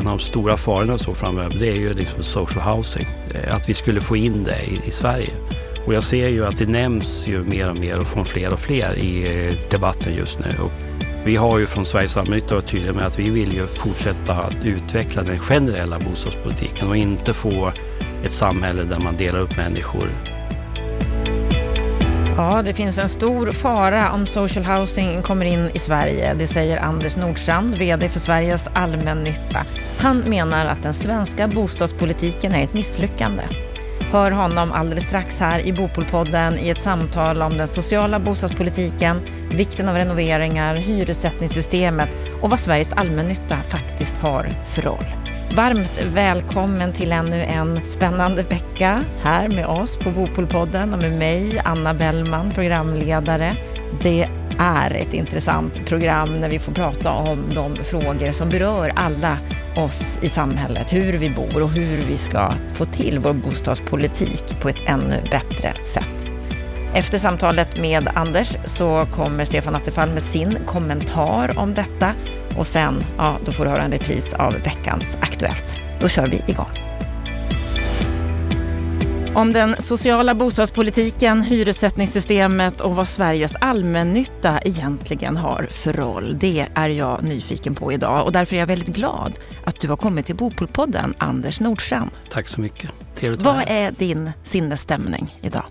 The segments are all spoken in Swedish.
en av de stora farorna så framöver det är ju liksom social housing. Eh, att vi skulle få in det i, i Sverige. Och jag ser ju att det nämns ju mer och mer och från fler och fler i eh, debatten just nu. Och vi har ju från Sveriges allmännytta varit tydliga med att vi vill ju fortsätta att utveckla den generella bostadspolitiken och inte få ett samhälle där man delar upp människor Ja, det finns en stor fara om social housing kommer in i Sverige. Det säger Anders Nordstrand, VD för Sveriges allmännytta. Han menar att den svenska bostadspolitiken är ett misslyckande. Hör honom alldeles strax här i Bopolpodden i ett samtal om den sociala bostadspolitiken, vikten av renoveringar, hyressättningssystemet och vad Sveriges allmännytta faktiskt har för roll. Varmt välkommen till ännu en spännande vecka här med oss på Bopolpodden och med mig, Anna Bellman, programledare. Det är ett intressant program när vi får prata om de frågor som berör alla oss i samhället. Hur vi bor och hur vi ska få till vår bostadspolitik på ett ännu bättre sätt. Efter samtalet med Anders så kommer Stefan Attefall med sin kommentar om detta och sen, ja, då får du höra en repris av veckans Aktuellt. Då kör vi igång. Om den sociala bostadspolitiken, hyressättningssystemet och vad Sveriges allmännytta egentligen har för roll. Det är jag nyfiken på idag och därför är jag väldigt glad att du har kommit till Bopolpodden, Anders Nordstrand. Tack så mycket. Trevligt Vad är din sinnesstämning idag?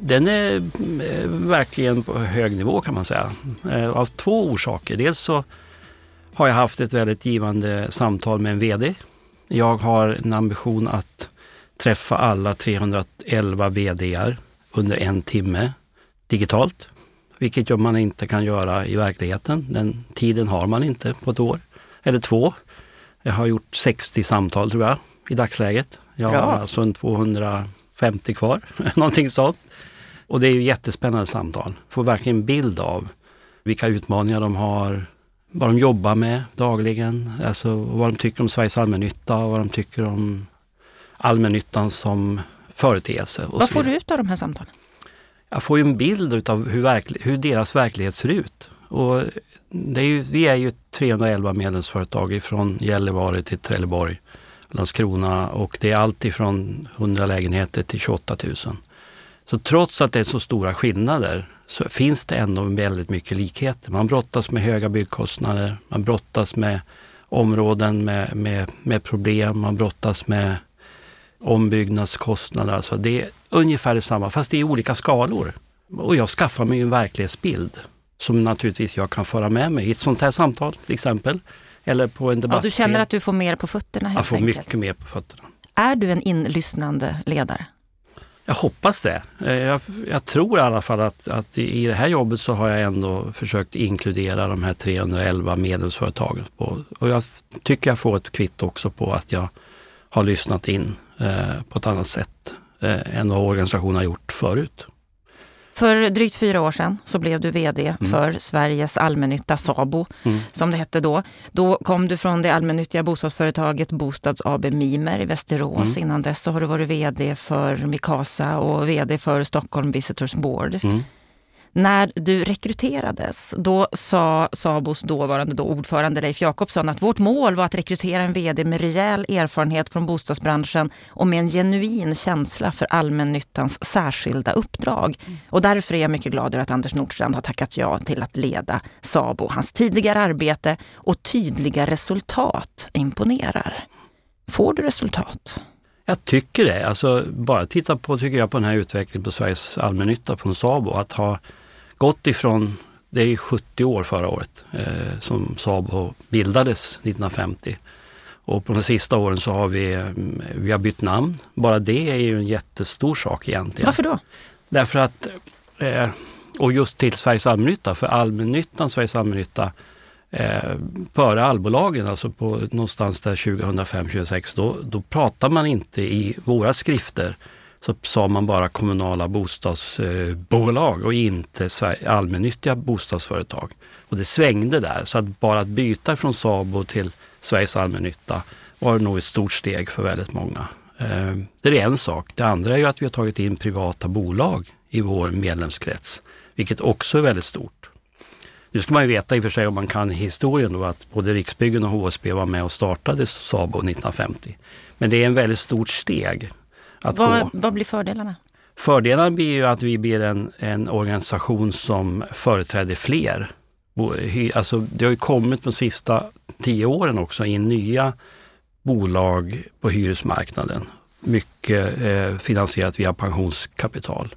Den är eh, verkligen på hög nivå kan man säga. Eh, av två orsaker. Dels så har jag haft ett väldigt givande samtal med en VD. Jag har en ambition att träffa alla 311 VDR under en timme digitalt, vilket man inte kan göra i verkligheten. Den tiden har man inte på ett år, eller två. Jag har gjort 60 samtal tror jag i dagsläget. Jag Bra. har alltså en 250 kvar, någonting sånt. Och det är ju jättespännande samtal. Får verkligen en bild av vilka utmaningar de har, vad de jobbar med dagligen, alltså vad de tycker om Sveriges allmännytta vad de tycker om allmännyttan som företeelse. vad får du ut av de här samtalen? Jag får ju en bild av hur, hur deras verklighet ser ut. Och det är ju, vi är ju 311 medlemsföretag ifrån Gällivare till Trelleborg, Landskrona och det är allt ifrån 100 lägenheter till 28 000. Så trots att det är så stora skillnader så finns det ändå väldigt mycket likheter. Man brottas med höga byggkostnader, man brottas med områden med, med, med problem, man brottas med ombyggnadskostnader. Alltså det är ungefär detsamma fast det är olika skalor. Och jag skaffar mig en verklighetsbild som naturligtvis jag kan föra med mig i ett sånt här samtal till exempel. Eller på en debatt. Ja, du känner att du får mer på fötterna helt Jag får enkelt. mycket mer på fötterna. Är du en inlyssnande ledare? Jag hoppas det. Eh, jag, jag, tror i alla fall att, att i det här jobbet så har jag ändå försökt inkludera de här 311 medlemsföretagen. På, och jag tycker jag får ett kvitto också på att jag har lyssnat in på ett annat sätt eh, än vad organisationen har gjort förut. För drygt fyra år sedan så blev du VD mm. för Sveriges allmännytta, SABO, mm. som det hette då. Då kom du från det allmännyttiga bostadsföretaget Bostads AB Mimer i Västerås. Mm. Innan dess så har du varit VD för Mikasa och VD för Stockholm Visitors Board. När du rekryterades, då sa Sabos dåvarande då ordförande Leif Jakobsson att vårt mål var att rekrytera en VD med rejäl erfarenhet från bostadsbranschen och med en genuin känsla för allmännyttans särskilda uppdrag. Mm. Och därför är jag mycket glad över att Anders Nordstrand har tackat ja till att leda Sabo. Hans tidigare arbete och tydliga resultat imponerar. Får du resultat? Jag tycker det. Alltså, bara titta på, tycker jag, på den här utvecklingen på Sveriges allmännytta från Sabo. Att ha gått ifrån, det är 70 år förra året eh, som Saab bildades 1950. Och på de sista åren så har vi, mm, vi har bytt namn. Bara det är ju en jättestor sak egentligen. Varför då? Därför att, eh, och just till Sveriges allmännytta, för allmännyttan, Sveriges allmännytta, eh, före allbolagen, alltså på någonstans där 2005-2006, då, då pratar man inte i våra skrifter så sa man bara kommunala bostadsbolag och inte allmännyttiga bostadsföretag. Och det svängde där, så att bara att byta från Sabo till Sveriges allmännytta var nog ett stort steg för väldigt många. Ehm, det är en sak. Det andra är ju att vi har tagit in privata bolag i vår medlemskrets, vilket också är väldigt stort. Nu ska man ju veta i och för sig om man kan historien då att både Riksbyggen och HSB var med och startade SABO 1950. Men det är en väldigt stort steg att vad, gå. Vad blir fördelarna? Fördelarna blir ju att vi blir en, en organisation som företräder fler. Alltså, det har ju kommit de sista tio åren också in nya bolag på hyresmarknaden. Mycket eh, finansierat via pensionskapital.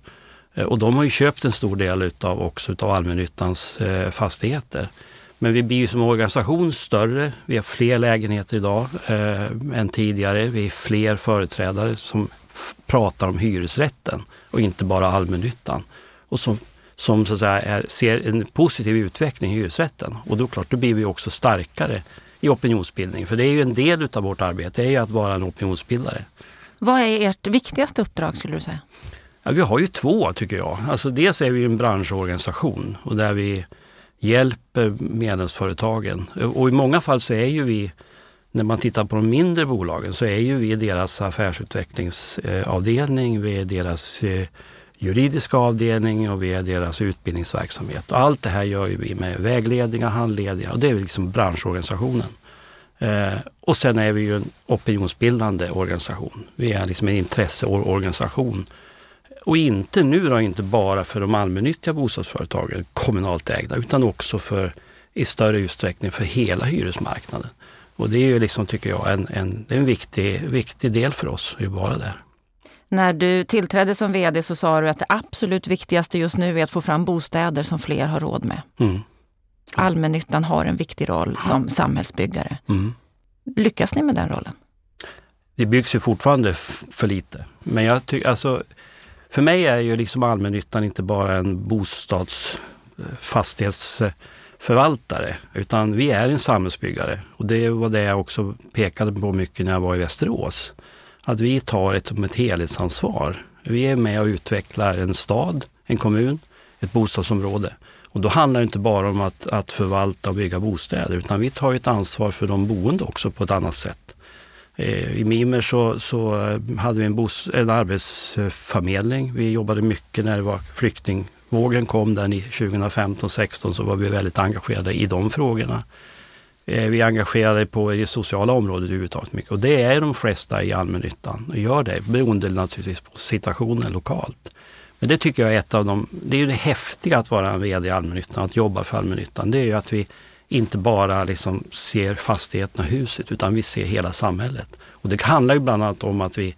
Eh, och de har ju köpt en stor del utav, också utav allmännyttans eh, fastigheter. Men vi blir ju som organisation större. Vi har fler lägenheter idag eh, än tidigare. Vi är fler företrädare som pratar om hyresrätten och inte bara allmännyttan. Och som, som så att säga är, ser en positiv utveckling i hyresrätten. Och då klart, då blir vi också starkare i opinionsbildning. För det är ju en del utav vårt arbete, det är ju att vara en opinionsbildare. Vad är ert viktigaste uppdrag skulle du säga? Ja, vi har ju två tycker jag. Alltså dels är vi en branschorganisation och där vi hjälper medlemsföretagen. Och i många fall så är ju vi, när man tittar på de mindre bolagen, så är ju vi deras affärsutvecklingsavdelning, vi är deras eh, juridiska avdelning och vi är deras utbildningsverksamhet. Och allt det här gör ju vi med vägledningar, handledningar och det är liksom branschorganisationen. Eh, och sen är vi ju en opinionsbildande organisation. Vi är liksom en intresseorganisation och inte nu då, inte bara för de allmännyttiga bostadsföretagen, kommunalt ägda, utan också för i större utsträckning för hela hyresmarknaden. Och det är ju liksom, tycker jag, en, en, en viktig, viktig del för oss att vara där. När du tillträdde som VD så sa du att det absolut viktigaste just nu är att få fram bostäder som fler har råd med. Mm. Allmännyttan har en viktig roll som samhällsbyggare. Mm. Lyckas ni med den rollen? Det byggs ju fortfarande för lite. Men jag tycker, alltså för mig är ju liksom allmännyttan inte bara en bostadsfastighetsförvaltare utan vi är en samhällsbyggare. Och det var det jag också pekade på mycket när jag var i Västerås. Att vi tar ett, ett helhetsansvar. Vi är med och utvecklar en stad, en kommun, ett bostadsområde. Och då handlar det inte bara om att, att förvalta och bygga bostäder utan vi tar ett ansvar för de boende också på ett annat sätt. Eh, I Mimer så, så eh, hade vi en, bos, en arbetsförmedling. Vi jobbade mycket när det var flyktingvågen kom där 2015-16 så var vi väldigt engagerade i de frågorna. Eh, vi är engagerade på det sociala området överhuvudtaget mycket och det är de flesta i allmännyttan och gör det beroende naturligtvis på situationen lokalt. Men det tycker jag är ett av de, det är ju det häftiga att vara en VD i allmännyttan, att jobba för allmännyttan. Det är ju att vi inte bara liksom ser fastigheterna och huset utan vi ser hela samhället. Och det handlar ju bland annat om att vi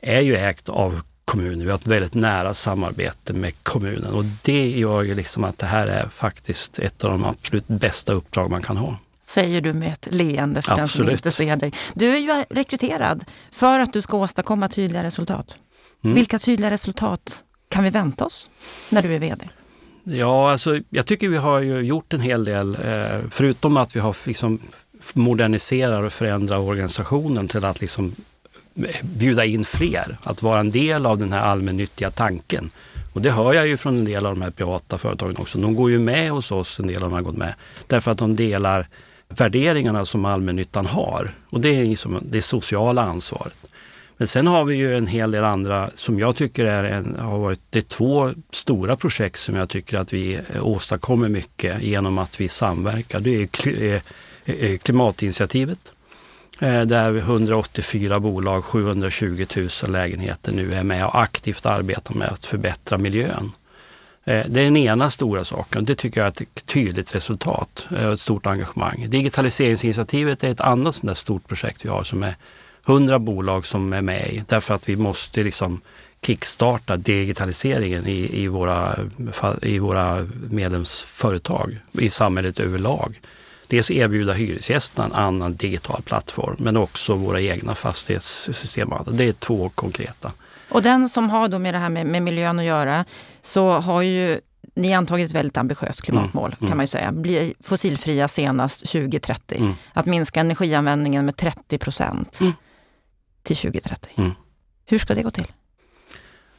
är ju ägt av kommunen. Vi har ett väldigt nära samarbete med kommunen och det gör ju liksom att det här är faktiskt ett av de absolut bästa uppdrag man kan ha. Säger du med ett leende för Absolut. den som inte ser dig. Du är ju rekryterad för att du ska åstadkomma tydliga resultat. Mm. Vilka tydliga resultat kan vi vänta oss när du är VD? Ja, alltså, jag tycker vi har ju gjort en hel del, eh, förutom att vi har liksom moderniserat och förändrat organisationen till att liksom eh, bjuda in fler, att vara en del av den här allmännyttiga tanken. Och det hör jag ju från en del av de här privata företagen också. De går ju med hos oss, en del av dem har gått med, därför att de delar värderingarna som allmännyttan har. Och det är liksom det sociala ansvaret. Men sen har vi ju en hel del andra som jag tycker är en, har varit, det är två stora projekt som jag tycker att vi eh, åstadkommer mycket genom att vi samverkar. Det är eh, eh, klimatinitiativet där 184 bolag, 720 000 lägenheter nu är med och aktivt arbetar med att förbättra miljön. Det är den ena stora saken. Det tycker jag är ett tydligt resultat och ett stort engagemang. Digitaliseringsinitiativet är ett annat sådant stort projekt vi har som är hundra bolag som är med i därför att vi måste liksom kickstarta digitaliseringen i, i, våra, i våra medlemsföretag, i samhället överlag. Dels erbjuda hyresgästerna en annan digital plattform men också våra egna fastighetssystem. Det är två konkreta. Och den som har då med det här med, med miljön att göra så har ju ni har antagit ett väldigt ambitiöst klimatmål mm, kan mm. man ju säga. Bli fossilfria senast 2030. Mm. Att minska energianvändningen med 30 procent. Mm till 2030. Mm. Hur ska det gå till?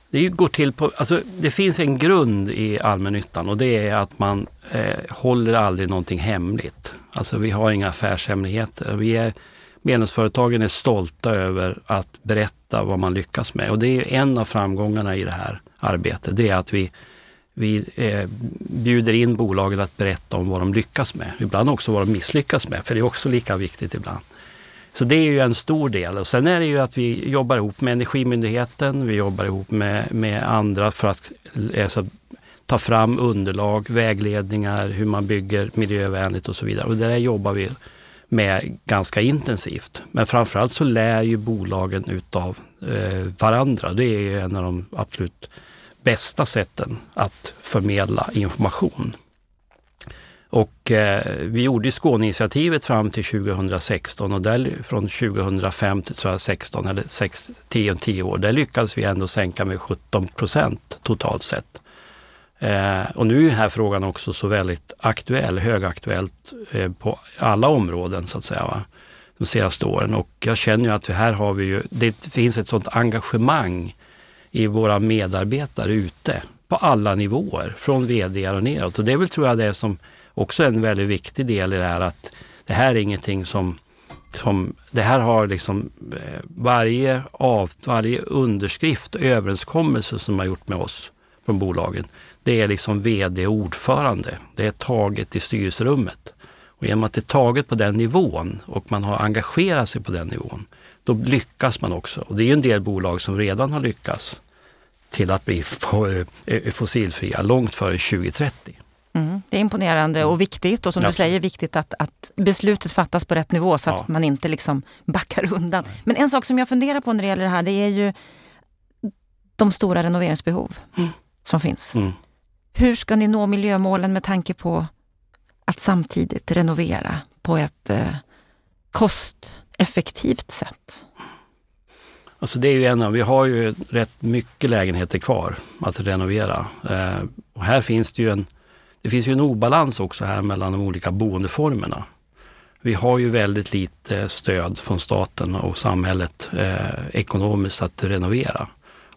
Det, går till på, alltså, det finns en grund i allmännyttan och det är att man eh, håller aldrig någonting hemligt. Alltså vi har inga affärshemligheter. Vi är, medlemsföretagen är stolta över att berätta vad man lyckas med och det är en av framgångarna i det här arbetet. Det är att vi, vi eh, bjuder in bolagen att berätta om vad de lyckas med. Ibland också vad de misslyckas med, för det är också lika viktigt ibland. Så det är ju en stor del. Och sen är det ju att vi jobbar ihop med Energimyndigheten, vi jobbar ihop med, med andra för att alltså, ta fram underlag, vägledningar, hur man bygger miljövänligt och så vidare. Och det där jobbar vi med ganska intensivt. Men framförallt så lär ju bolagen utav eh, varandra. Det är en av de absolut bästa sätten att förmedla information. Och eh, vi gjorde Skåneinitiativet fram till 2016 och där, från 2005 till 2016, eller 6, 10, 10 år, där lyckades vi ändå sänka med 17 procent totalt sett. Eh, och nu är den här frågan också så väldigt aktuell, högaktuellt eh, på alla områden så att säga. Va? de senaste åren och jag känner ju att här har vi ju, det finns ett sådant engagemang i våra medarbetare ute på alla nivåer, från VD och neråt. Och det är väl tror jag det som också en väldigt viktig del i det här att det här är ingenting som, som det här har liksom eh, varje, av, varje underskrift och överenskommelse som har gjort med oss från bolagen, det är liksom VD och ordförande. Det är taget i styrelserummet. Och genom att det är taget på den nivån och man har engagerat sig på den nivån, då lyckas man också. Och det är ju en del bolag som redan har lyckats till att bli eh, eh, fossilfria långt före 2030. Mm, det är imponerande och viktigt och som ja. du säger viktigt att, att beslutet fattas på rätt nivå så att ja. man inte liksom backar undan. Men en sak som jag funderar på när det gäller det här det är ju de stora renoveringsbehov mm. som finns. Mm. Hur ska ni nå miljömålen med tanke på att samtidigt renovera på ett eh, kosteffektivt sätt? Alltså det är ju en av, vi har ju rätt mycket lägenheter kvar att renovera. Eh, och här finns det ju en, det finns ju en obalans också här mellan de olika boendeformerna. Vi har ju väldigt lite stöd från staten och samhället eh, ekonomiskt att renovera.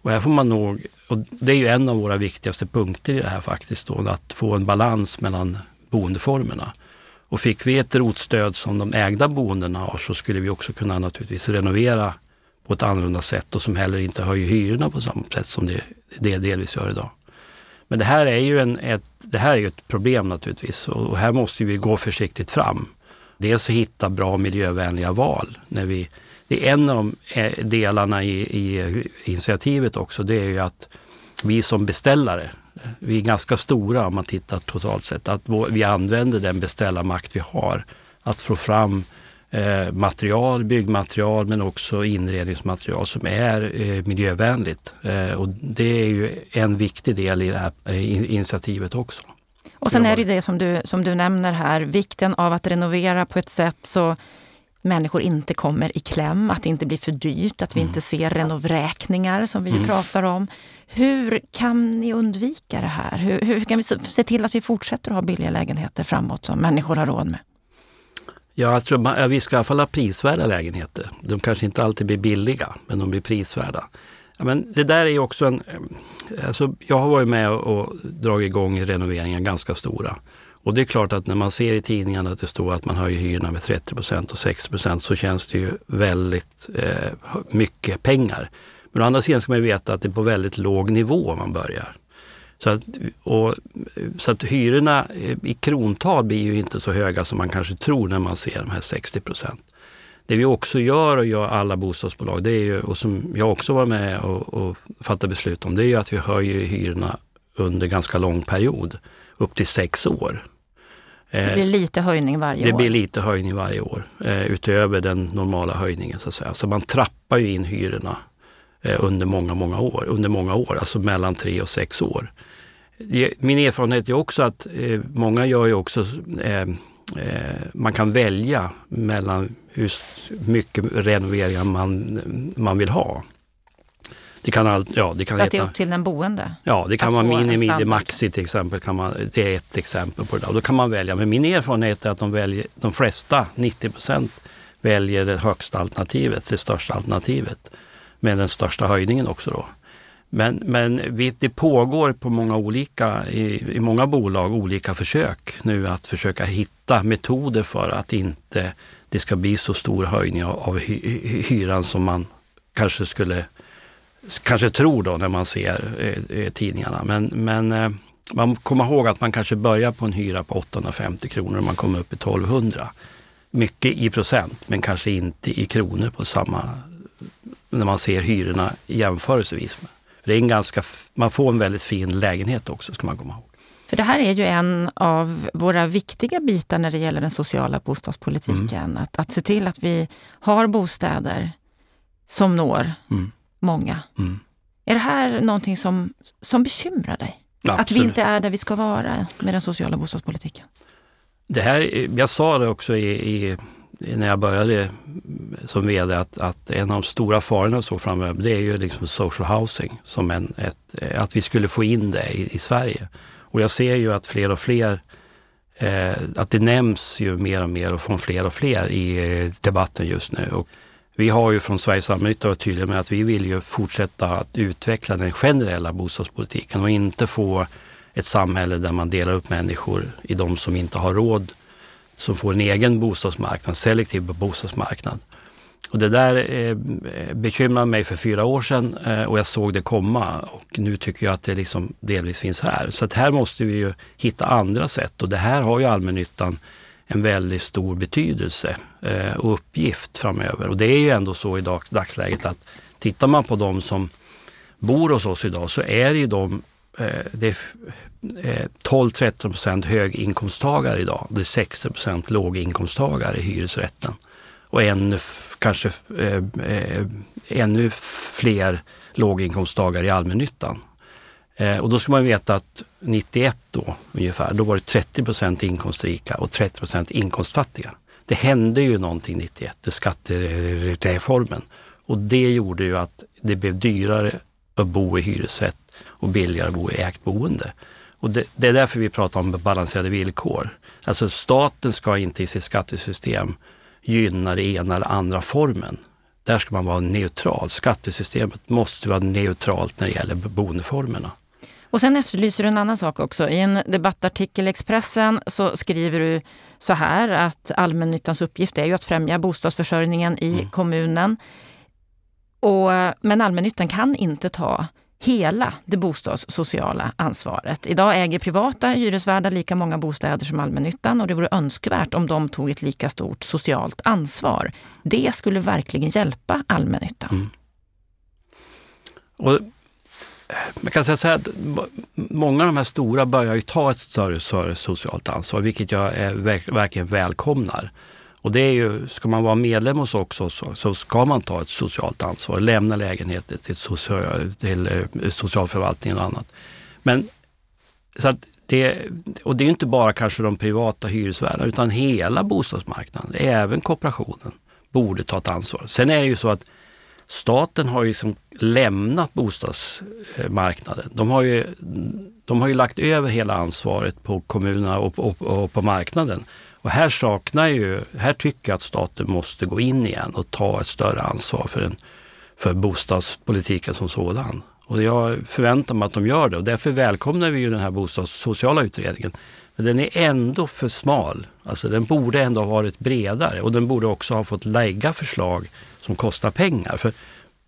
Och här får man nog, och det är ju en av våra viktigaste punkter i det här faktiskt, då, att få en balans mellan boendeformerna. Och fick vi ett rotstöd som de ägda boendena har så skulle vi också kunna naturligtvis renovera på ett annorlunda sätt och som heller inte höjer hyrorna på samma sätt som det, det delvis gör idag. Men det här är ju en, ett, det här är ett problem naturligtvis och här måste vi gå försiktigt fram. Dels att hitta bra miljövänliga val. När vi, det är en av de eh, delarna i, i initiativet också, det är ju att vi som beställare vi är ganska stora om man tittar totalt sett. Att vi använder den beställarmakt vi har att få fram eh, material, byggmaterial men också inredningsmaterial som är eh, miljövänligt. Eh, och det är ju en viktig del i det här eh, initiativet också. Och sen är det det som du, som du nämner här, vikten av att renovera på ett sätt så människor inte kommer i kläm, att det inte blir för dyrt, att vi mm. inte ser renovräkningar som vi mm. pratar om. Hur kan ni undvika det här? Hur, hur kan vi se till att vi fortsätter att ha billiga lägenheter framåt som människor har råd med? Ja, jag tror man, vi ska i alla fall ha prisvärda lägenheter. De kanske inte alltid blir billiga, men de blir prisvärda. Ja, men det där är också en... Eh, alltså, jag har varit med och, och dragit igång renoveringar ganska stora. Och det är klart att när man ser i tidningarna att det står att man höjer hyrorna med 30% och 60% så känns det ju väldigt eh, mycket pengar. Men å andra sidan ska man veta att det är på väldigt låg nivå man börjar. Så att, och, så att hyrorna i krontal blir ju inte så höga som man kanske tror när man ser de här 60 procent. Det vi också gör och gör alla bostadsbolag, det är ju, och som jag också var med och, och fattade beslut om, det är ju att vi höjer hyrorna under ganska lång period, upp till sex år. Det blir lite höjning varje det år? Det blir lite höjning varje år, eh, utöver den normala höjningen så att säga. Så man trappar ju in hyrorna eh, under många, många år, under många år, alltså mellan tre och sex år. Min erfarenhet är också att eh, många gör ju också, eh, eh, man kan välja mellan hur mycket renoveringar man, man vill ha. Det kan all, ja, det kan så heta, att det är upp till den boende? Ja, det kan vara mini, midi, maxi till exempel. Kan man, det är ett exempel på det. Och då kan man välja. Men min erfarenhet är att de, väljer, de flesta, 90 procent, väljer det högsta alternativet, det största alternativet. Med den största höjningen också då. Men, men det pågår på många olika, i, i, många bolag olika försök nu att försöka hitta metoder för att inte det ska bli så stor höjning av, av hy, hyran som man kanske skulle kanske tror då när man ser eh, eh, tidningarna. Men, men, eh, man kommer ihåg att man kanske börjar på en hyra på 850 kronor och man kommer upp i 1200. Mycket i procent, men kanske inte i kronor på samma, när man ser hyrorna jämförelsevis. Det är en ganska, man får en väldigt fin lägenhet också, ska man komma ihåg. För det här är ju en av våra viktiga bitar när det gäller den sociala bostadspolitiken. Mm. Att, att se till att vi har bostäder som når mm. många. Mm. Är det här någonting som, som bekymrar dig? Absolut. Att vi inte är där vi ska vara med den sociala bostadspolitiken? Det här, jag sa det också i, i när jag började som VD att, att, en av de stora farorna jag såg framöver det är ju liksom social housing, som en, ett, eh, att vi skulle få in det i, i Sverige. Och jag ser ju att fler och fler, eh, att det nämns ju mer och mer och från fler och fler i eh, debatten just nu. Och vi har ju från Sveriges allmännytta varit tydliga med att vi vill ju fortsätta att utveckla den generella bostadspolitiken och inte få ett samhälle där man delar upp människor i de som inte har råd, som får en egen bostadsmarknad, selektiv bostadsmarknad. Och det där eh, bekymrade mig för fyra år sedan eh, och jag såg det komma och nu tycker jag att det liksom delvis finns här. Så att här måste vi ju hitta andra sätt och det här har ju allmännyttan en väldigt stor betydelse eh, och uppgift framöver. Och det är ju ändå så i dag, dagsläget att tittar man på de som bor hos oss idag så är det ju de eh, det är Eh, 12-13 procent höginkomsttagare idag. Det är 60 procent låginkomsttagare i hyresrätten. Och ännu, kanske eh, eh, ännu fler låginkomsttagare i allmännyttan. Eh, och då ska man veta att 91 då ungefär, då var det 30 procent inkomstrika och 30 procent inkomstfattiga. Det hände ju någonting 91, skattereformen. Och det gjorde ju att det blev dyrare att bo i hyresrätt och billigare att bo i ägt boende. Och det, det, är därför vi pratar om balanserade villkor. Alltså staten ska inte i sitt skattesystem gynna det ena eller andra formen. Där ska man vara neutral. Skattesystemet måste vara neutralt när det gäller boendeformerna. Och sen efterlyser du en annan sak också. I en debattartikel i Expressen så skriver du så här att allmännyttans uppgift är ju att främja bostadsförsörjningen i mm. kommunen. Och, men allmännyttan kan inte ta hela det bostadssociala ansvaret. Idag äger privata hyresvärdar lika många bostäder som allmännyttan och det vore önskvärt om de tog ett lika stort socialt ansvar. Det skulle verkligen hjälpa allmännyttan. Mm. Och eh, man kan säga så här att många av de här stora börjar ju ta ett större, större socialt ansvar, vilket jag eh, är, verkligen välkomnar. Och det är ju, ska man vara medlem hos oss också så ska man ta ett socialt ansvar, lämna lägenheter till, social, till eh, socialförvaltningen och annat. Men så att det, och det är inte bara kanske de privata hyresvärdarna utan hela bostadsmarknaden, även kooperationen, borde ta ett ansvar. Sen är det ju så att staten har ju liksom lämnat bostadsmarknaden. De har, ju, de har ju lagt över hela ansvaret på kommunerna och, och, och på marknaden. Och här saknar ju, här tycker jag att staten måste gå in igen och ta ett större ansvar för, en, för bostadspolitiken som sådan. Och jag förväntar mig att de gör det och därför välkomnar vi ju den här bostadssociala utredningen. Men den är ändå för smal. Alltså den borde ändå ha varit bredare och den borde också ha fått lägga förslag som kostar pengar. För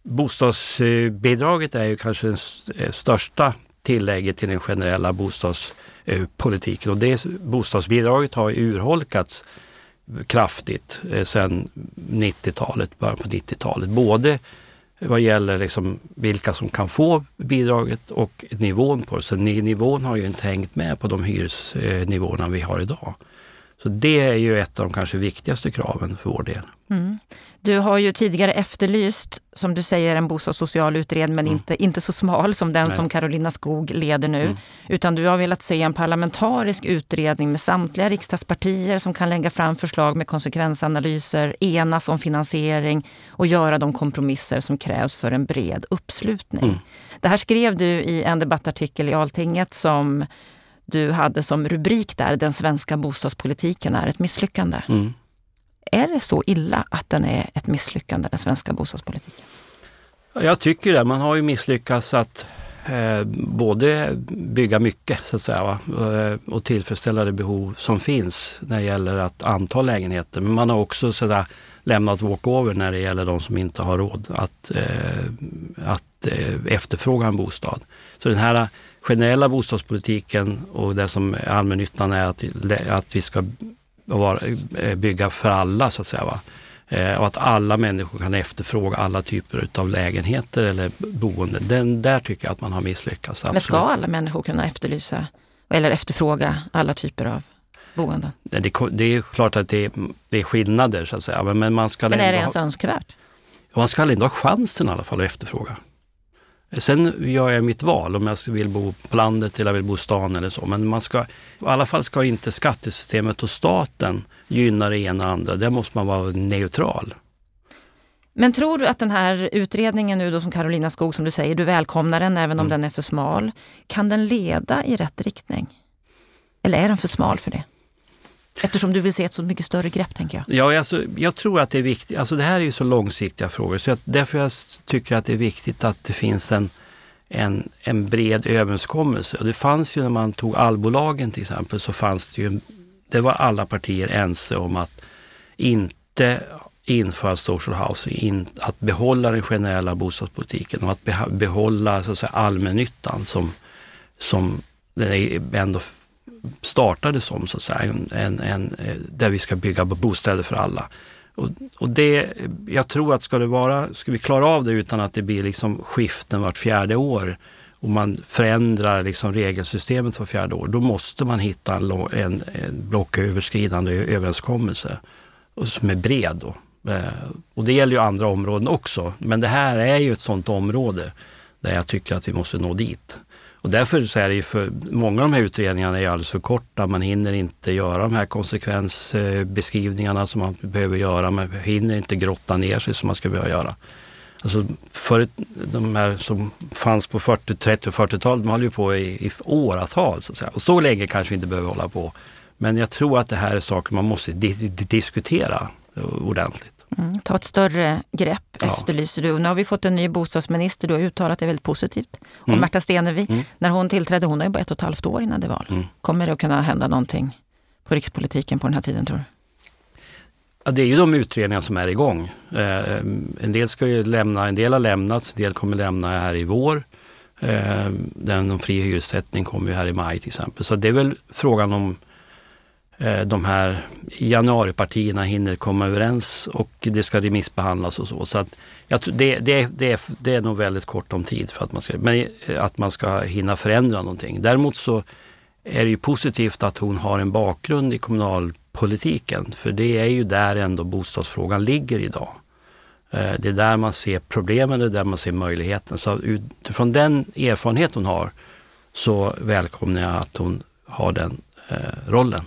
bostadsbidraget är ju kanske det största tillägget till den generella bostads Eh, politiken och det bostadsbidraget har urholkats kraftigt eh, sedan 90-talet, början på 90-talet. Både vad gäller liksom vilka som kan få bidraget och nivån på det. Så nivån har ju inte hängt med på de hyresnivåerna vi har idag. Så det är ju ett av de kanske viktigaste kraven för vår del. Mm. Du har ju tidigare efterlyst, som du säger, en bostadssocial utredning, men mm. inte, inte så smal som den Nej. som Carolina Skog leder nu. Mm. Utan du har velat se en parlamentarisk utredning med samtliga riksdagspartier som kan lägga fram förslag med konsekvensanalyser, enas om finansiering och göra de kompromisser som krävs för en bred uppslutning. Mm. Det här skrev du i en debattartikel i Altinget som du hade som rubrik där, Den svenska bostadspolitiken är ett misslyckande. Mm. Är det så illa att den är ett misslyckande, den svenska bostadspolitiken? Jag tycker det. Man har ju misslyckats att eh, både bygga mycket så att säga, va? Eh, och tillfredsställa det behov som finns när det gäller att anta lägenheter. Men man har också så där, lämnat walkover när det gäller de som inte har råd att, eh, att eh, efterfråga en bostad. Så den här generella bostadspolitiken och det som är allmännyttan är att, att vi ska eh, bygga för alla så att säga. Va? Eh, och att alla människor kan efterfråga alla typer av lägenheter eller boende. Den, där tycker jag att man har misslyckats. Absolut. Men ska alla människor kunna efterlysa eller efterfråga alla typer av boenden? Det, det är klart att det är, det är skillnader så att säga. Men, man ska men är det ens ha, önskvärt? Man ska ändå ha chansen i alla fall att efterfråga. Sen gör jag mitt val om jag vill bo på landet eller vill bo i stan eller så. Men man ska, i alla fall ska inte skattesystemet och staten gynna det ena och andra. Där måste man vara neutral. Men tror du att den här utredningen nu då som Carolina Skog, som du säger, du välkomnar den även om mm. den är för smal. Kan den leda i rätt riktning? Eller är den för smal för det? Eftersom du vill se ett så mycket större grepp, tänker jag. Ja, alltså, jag tror att det är viktigt. Alltså, det här är ju så långsiktiga frågor, så jag, därför jag tycker att det är viktigt att det finns en, en, en bred överenskommelse. Och det fanns ju när man tog allbolagen till exempel, så fanns det ju, det var alla partier ense om att inte införa social housing, in, att behålla den generella bostadspolitiken och att behålla så att säga, allmännyttan som, som den ändå startade som, så att säga, en, en, en, eh, där vi ska bygga bostäder för alla. Och, och, det, jag tror att ska, det vara, ska vi klara av det utan att det blir liksom skiften vart fjärde år och man förändrar liksom regelsystemet vart fjärde år, då måste man hitta en, en, en blocköverskridande överenskommelse som är bred. Då. Eh, och det gäller ju andra områden också, men det här är ju ett sådant område där jag tycker att vi måste nå dit. Och därför så är det ju för, många av de här utredningarna är alldeles för korta. Man hinner inte göra de här konsekvensbeskrivningarna som man behöver göra. Man hinner inte grotta ner sig som man skulle behöva göra. Alltså för de här som fanns på 40, 30 och 40-talet, de höll ju på i, i åratal. Så att säga. Och så länge kanske vi inte behöver hålla på. Men jag tror att det här är saker man måste di diskutera ordentligt. Mm, ta ett större grepp ja. efterlyser du. Nu har vi fått en ny bostadsminister, du har uttalat det väldigt positivt om mm. Märta Stenevi. Mm. När hon tillträdde, hon har ju bara ett och ett halvt år innan det är val. Mm. Kommer det att kunna hända någonting på rikspolitiken på den här tiden tror du? Ja, det är ju de utredningar som är igång. Eh, en del ska ju lämna, en del har lämnats, en del kommer lämna här i vår. Eh, den om fri hyressättning kommer ju här i maj till exempel. Så det är väl frågan om Eh, de här januaripartierna hinner komma överens och det ska remissbehandlas och så. Så att jag det, det, det, är, det är nog väldigt kort om tid för att man, ska, men eh, att man ska hinna förändra någonting. Däremot så är det ju positivt att hon har en bakgrund i kommunalpolitiken för det är ju där ändå bostadsfrågan ligger idag. Eh, det är där man ser problemen, det är där man ser möjligheten. Så utifrån den erfarenhet hon har så välkomnar jag att hon har den rollen.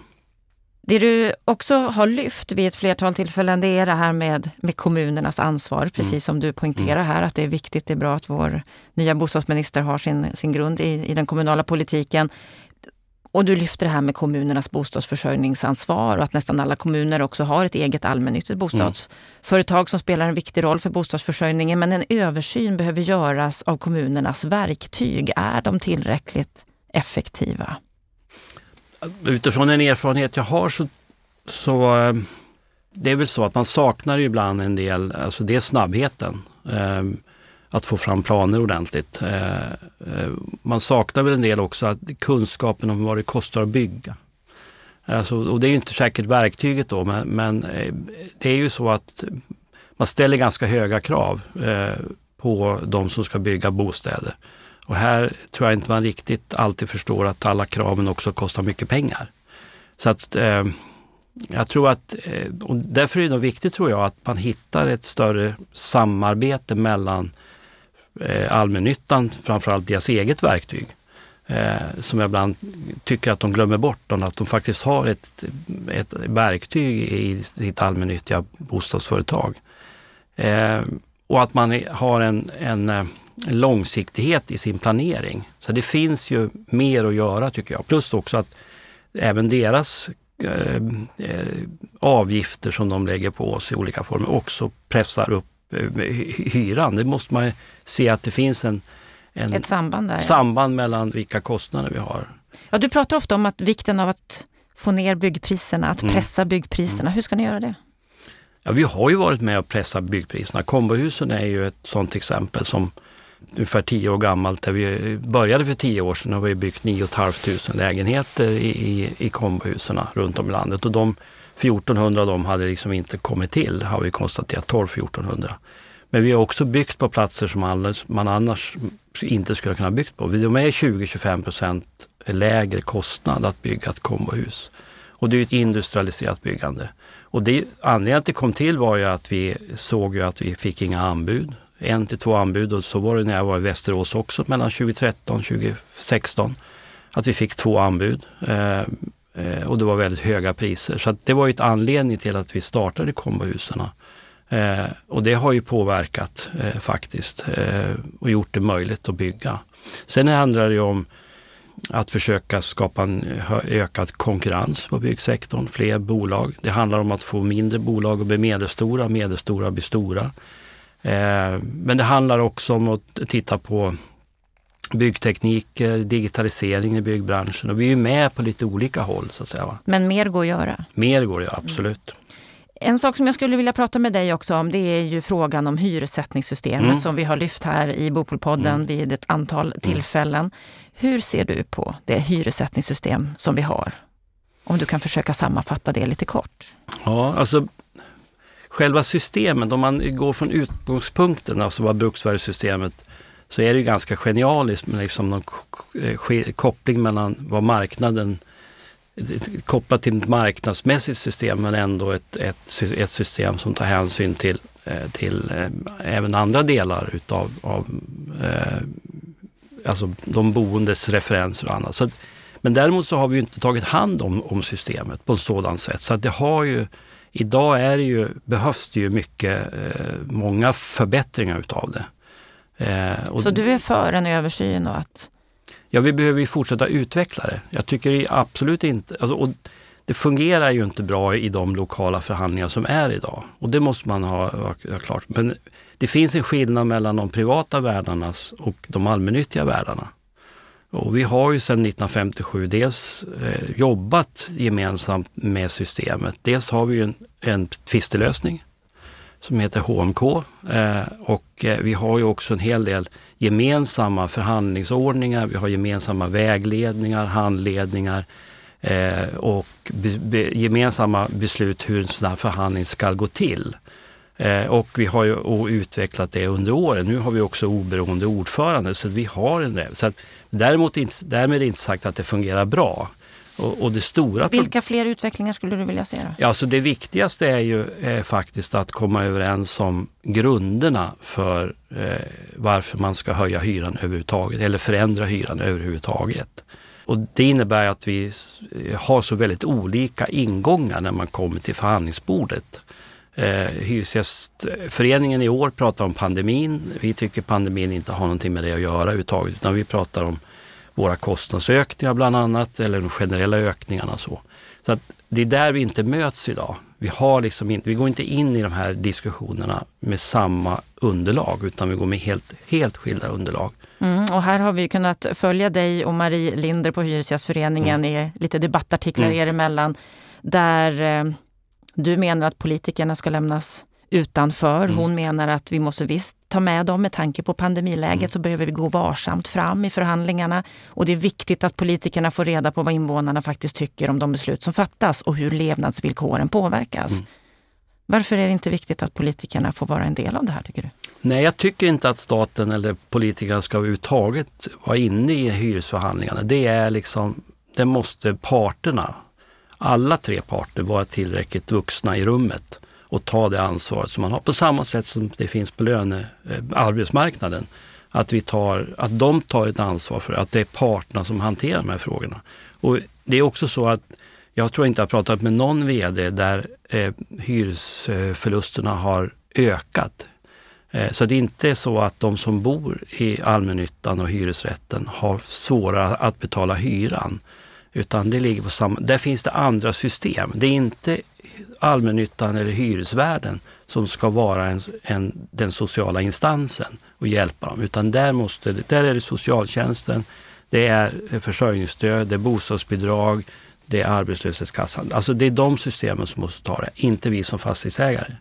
Det du också har lyft vid ett flertal tillfällen, det är det här med, med kommunernas ansvar, precis mm. som du poängterar här, att det är viktigt, det är bra att vår nya bostadsminister har sin, sin grund i, i den kommunala politiken. Och du lyfter det här med kommunernas bostadsförsörjningsansvar och att nästan alla kommuner också har ett eget allmännyttigt bostadsföretag mm. som spelar en viktig roll för bostadsförsörjningen. Men en översyn behöver göras av kommunernas verktyg. Är de tillräckligt effektiva? Utifrån en erfarenhet jag har så, så eh, det är väl så att man saknar ibland en del, alltså det är snabbheten. Eh, att få fram planer ordentligt. Eh, eh, man saknar väl en del också att kunskapen om vad det kostar att bygga. Alltså, och det är ju inte säkert verktyget då, men, men eh, det är ju så att man ställer ganska höga krav eh, på de som ska bygga bostäder. Och här tror jag inte man riktigt alltid förstår att alla kraven också kostar mycket pengar. Så att eh, jag tror att, eh, och därför är det viktigt tror jag att man hittar ett större samarbete mellan eh, allmännyttan, framförallt deras eget verktyg. Eh, som jag ibland tycker att de glömmer bort, att de faktiskt har ett, ett verktyg i sitt allmännyttiga bostadsföretag. Eh, och att man har en, en eh, långsiktighet i sin planering. Så det finns ju mer att göra tycker jag. Plus också att även deras eh, eh avgifter som de lägger på oss i olika former också pressar upp eh, hyran. Det måste man se att det finns en, en Ett samband, där, samband mellan vilka kostnader vi har. Ja, du pratar ofta om att vikten av att få ner byggpriserna, att mm. pressa byggpriserna. Mm. Hur ska ni göra det? Ja, vi har ju varit med och pressat byggpriserna. Kombohusen är ju ett sådant exempel som ungefär tio år gammalt. Där vi började för tio år sedan och vi byggt 9 500 lägenheter i, i, i kombohusen runt om i landet. Och de 1400 av dem hade liksom inte kommit till, har vi konstaterat, 12-1400. Men vi har också byggt på platser som man annars inte skulle kunna byggt på. De är 20-25 procent lägre kostnad att bygga ett kombohus. Och det är ett industrialiserat byggande. Och det, anledningen att det kom till var ju att vi såg ju att vi fick inga anbud. En till två anbud och så var det när jag var i Västerås också mellan 2013 och 2016. Att vi fick två anbud eh, eh, och det var väldigt höga priser. Så det var ju ett anledning till att vi startade kombohusen. Eh, och det har ju påverkat eh, faktiskt eh, och gjort det möjligt att bygga. Sen handlar det ju om att försöka skapa en eh, ökad konkurrens på byggsektorn, fler bolag. Det handlar om att få mindre bolag att bli medelstora, medelstora bli stora. Eh, men det handlar också om att titta på byggtekniker, digitalisering i byggbranschen och vi är med på lite olika håll så att säga. Men mer går att göra? Mer går att göra, absolut. En sak som jag skulle vilja prata med dig också om det är ju frågan om hyressättningssystemet mm. som vi har lyft här i Bopolpodden mm. vid ett antal mm. tillfällen. Mm. Hur ser du på det hyressättningssystem som vi har? Om du kan försöka sammanfatta det lite kort. Ja, alltså själva systemet, om man går från utgångspunkten, alltså vad bruksvärdessystemet, så är det ju ganska genialiskt med liksom någon eh, koppling mellan vad marknaden kopplat till ett marknadsmässigt system men ändå ett, ett, ett system som tar hänsyn till, eh, till eh, även andra delar utav av, alltså de boendes referenser och annat. Så, men däremot så har vi inte tagit hand om, om systemet på ett sådant sätt. Så att det har ju, idag är det ju, behövs det ju mycket, eh, många förbättringar utav det. Eh, så du är för en översyn och att Ja, vi behöver ju fortsätta utveckla det. Jag tycker absolut inte... Alltså, det fungerar ju inte bra i de lokala förhandlingar som är idag. Och det måste man ha, ha klart. Men det finns en skillnad mellan de privata värdarnas och de allmännyttiga värdarna. Och vi har ju sedan 1957 dels eh, jobbat gemensamt med systemet. Dels har vi ju en, en tvistelösning som heter HMK eh, och eh, vi har ju också en hel del gemensamma förhandlingsordningar, vi har gemensamma vägledningar, handledningar eh, och be, be, gemensamma beslut hur en sån här förhandling ska gå till. Eh, och vi har ju utvecklat det under åren. Nu har vi också oberoende ordförande så vi har en det. Så att, däremot därmed är det inte sagt att det fungerar bra. Och, och det stora Vilka fler utvecklingar skulle du vilja se? Då? Ja, så det viktigaste är ju eh, faktiskt att komma överens om grunderna för eh, varför man ska höja hyran överhuvudtaget eller förändra hyran överhuvudtaget. Och det innebär att vi eh, har så väldigt olika ingångar när man kommer till förhandlingsbordet. Eh, Hyresgästföreningen i år pratar om pandemin. Vi tycker pandemin inte har någonting med det att göra överhuvudtaget utan vi pratar om våra kostnadsökningar bland annat eller de generella ökningarna. Så, så att det är där vi inte möts idag. Vi, har liksom in, vi går inte in i de här diskussionerna med samma underlag utan vi går med helt, helt skilda underlag. Mm, och här har vi kunnat följa dig och Marie Linder på Hyresgästföreningen mm. i lite debattartiklar mm. er emellan där eh, du menar att politikerna ska lämnas utanför. Mm. Hon menar att vi måste visst ta med dem med tanke på pandemiläget mm. så behöver vi gå varsamt fram i förhandlingarna. Och det är viktigt att politikerna får reda på vad invånarna faktiskt tycker om de beslut som fattas och hur levnadsvillkoren påverkas. Mm. Varför är det inte viktigt att politikerna får vara en del av det här tycker du? Nej, jag tycker inte att staten eller politikerna ska överhuvudtaget vara inne i hyresförhandlingarna. Det är liksom, det måste parterna, alla tre parter, vara tillräckligt vuxna i rummet och ta det ansvaret som man har. På samma sätt som det finns på löne, eh, arbetsmarknaden. Att, vi tar, att de tar ett ansvar för att det är parterna som hanterar de här frågorna. Och det är också så att jag tror inte jag har pratat med någon VD där eh, hyresförlusterna har ökat. Eh, så det är inte så att de som bor i allmännyttan och hyresrätten har svårare att betala hyran. Utan det ligger på samma, där finns det andra system. Det är inte allmännyttan eller hyresvärden som ska vara en, en, den sociala instansen och hjälpa dem. Utan där, måste, där är det socialtjänsten, det är eh, försörjningsstöd, det är bostadsbidrag, det är arbetslöshetskassan. Alltså det är de systemen som måste ta det, inte vi som fastighetsägare.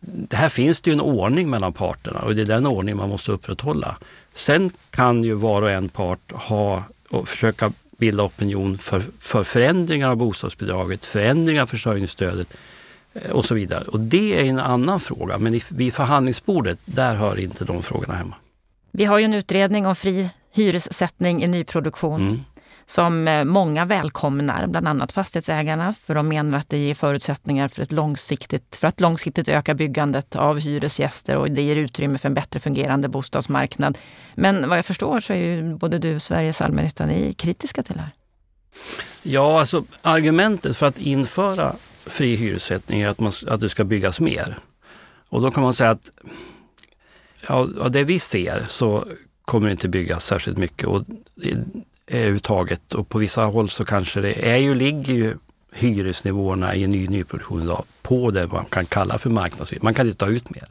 det här finns det ju en ordning mellan parterna och det är den ordning man måste upprätthålla. Sen kan ju var och en part ha och försöka bilda opinion för, för förändringar av bostadsbidraget, förändringar av försörjningsstödet eh, och så vidare. Och det är en annan fråga, men vid förhandlingsbordet, där hör inte de frågorna hemma. Vi har ju en utredning om fri hyressättning i nyproduktion. Mm som eh, många välkomnar, bland annat fastighetsägarna, för de menar att det ger förutsättningar för, ett långsiktigt, för att långsiktigt öka byggandet av hyresgäster och det ger utrymme för en bättre fungerande bostadsmarknad. Men vad jag förstår så är ju både du och Sveriges allmännytta ni kritiska till det här. Ja, alltså argumentet för att införa fri hyressättning är att, man, att det ska byggas mer. Och då kan man säga att ja, det vi ser så kommer det inte byggas särskilt mycket. Och överhuvudtaget och på vissa håll så kanske det är ju, ligger ju hyresnivåerna i en ny nyproduktion idag på det man kan kalla för marknadshyror. Man kan inte ta ut mer.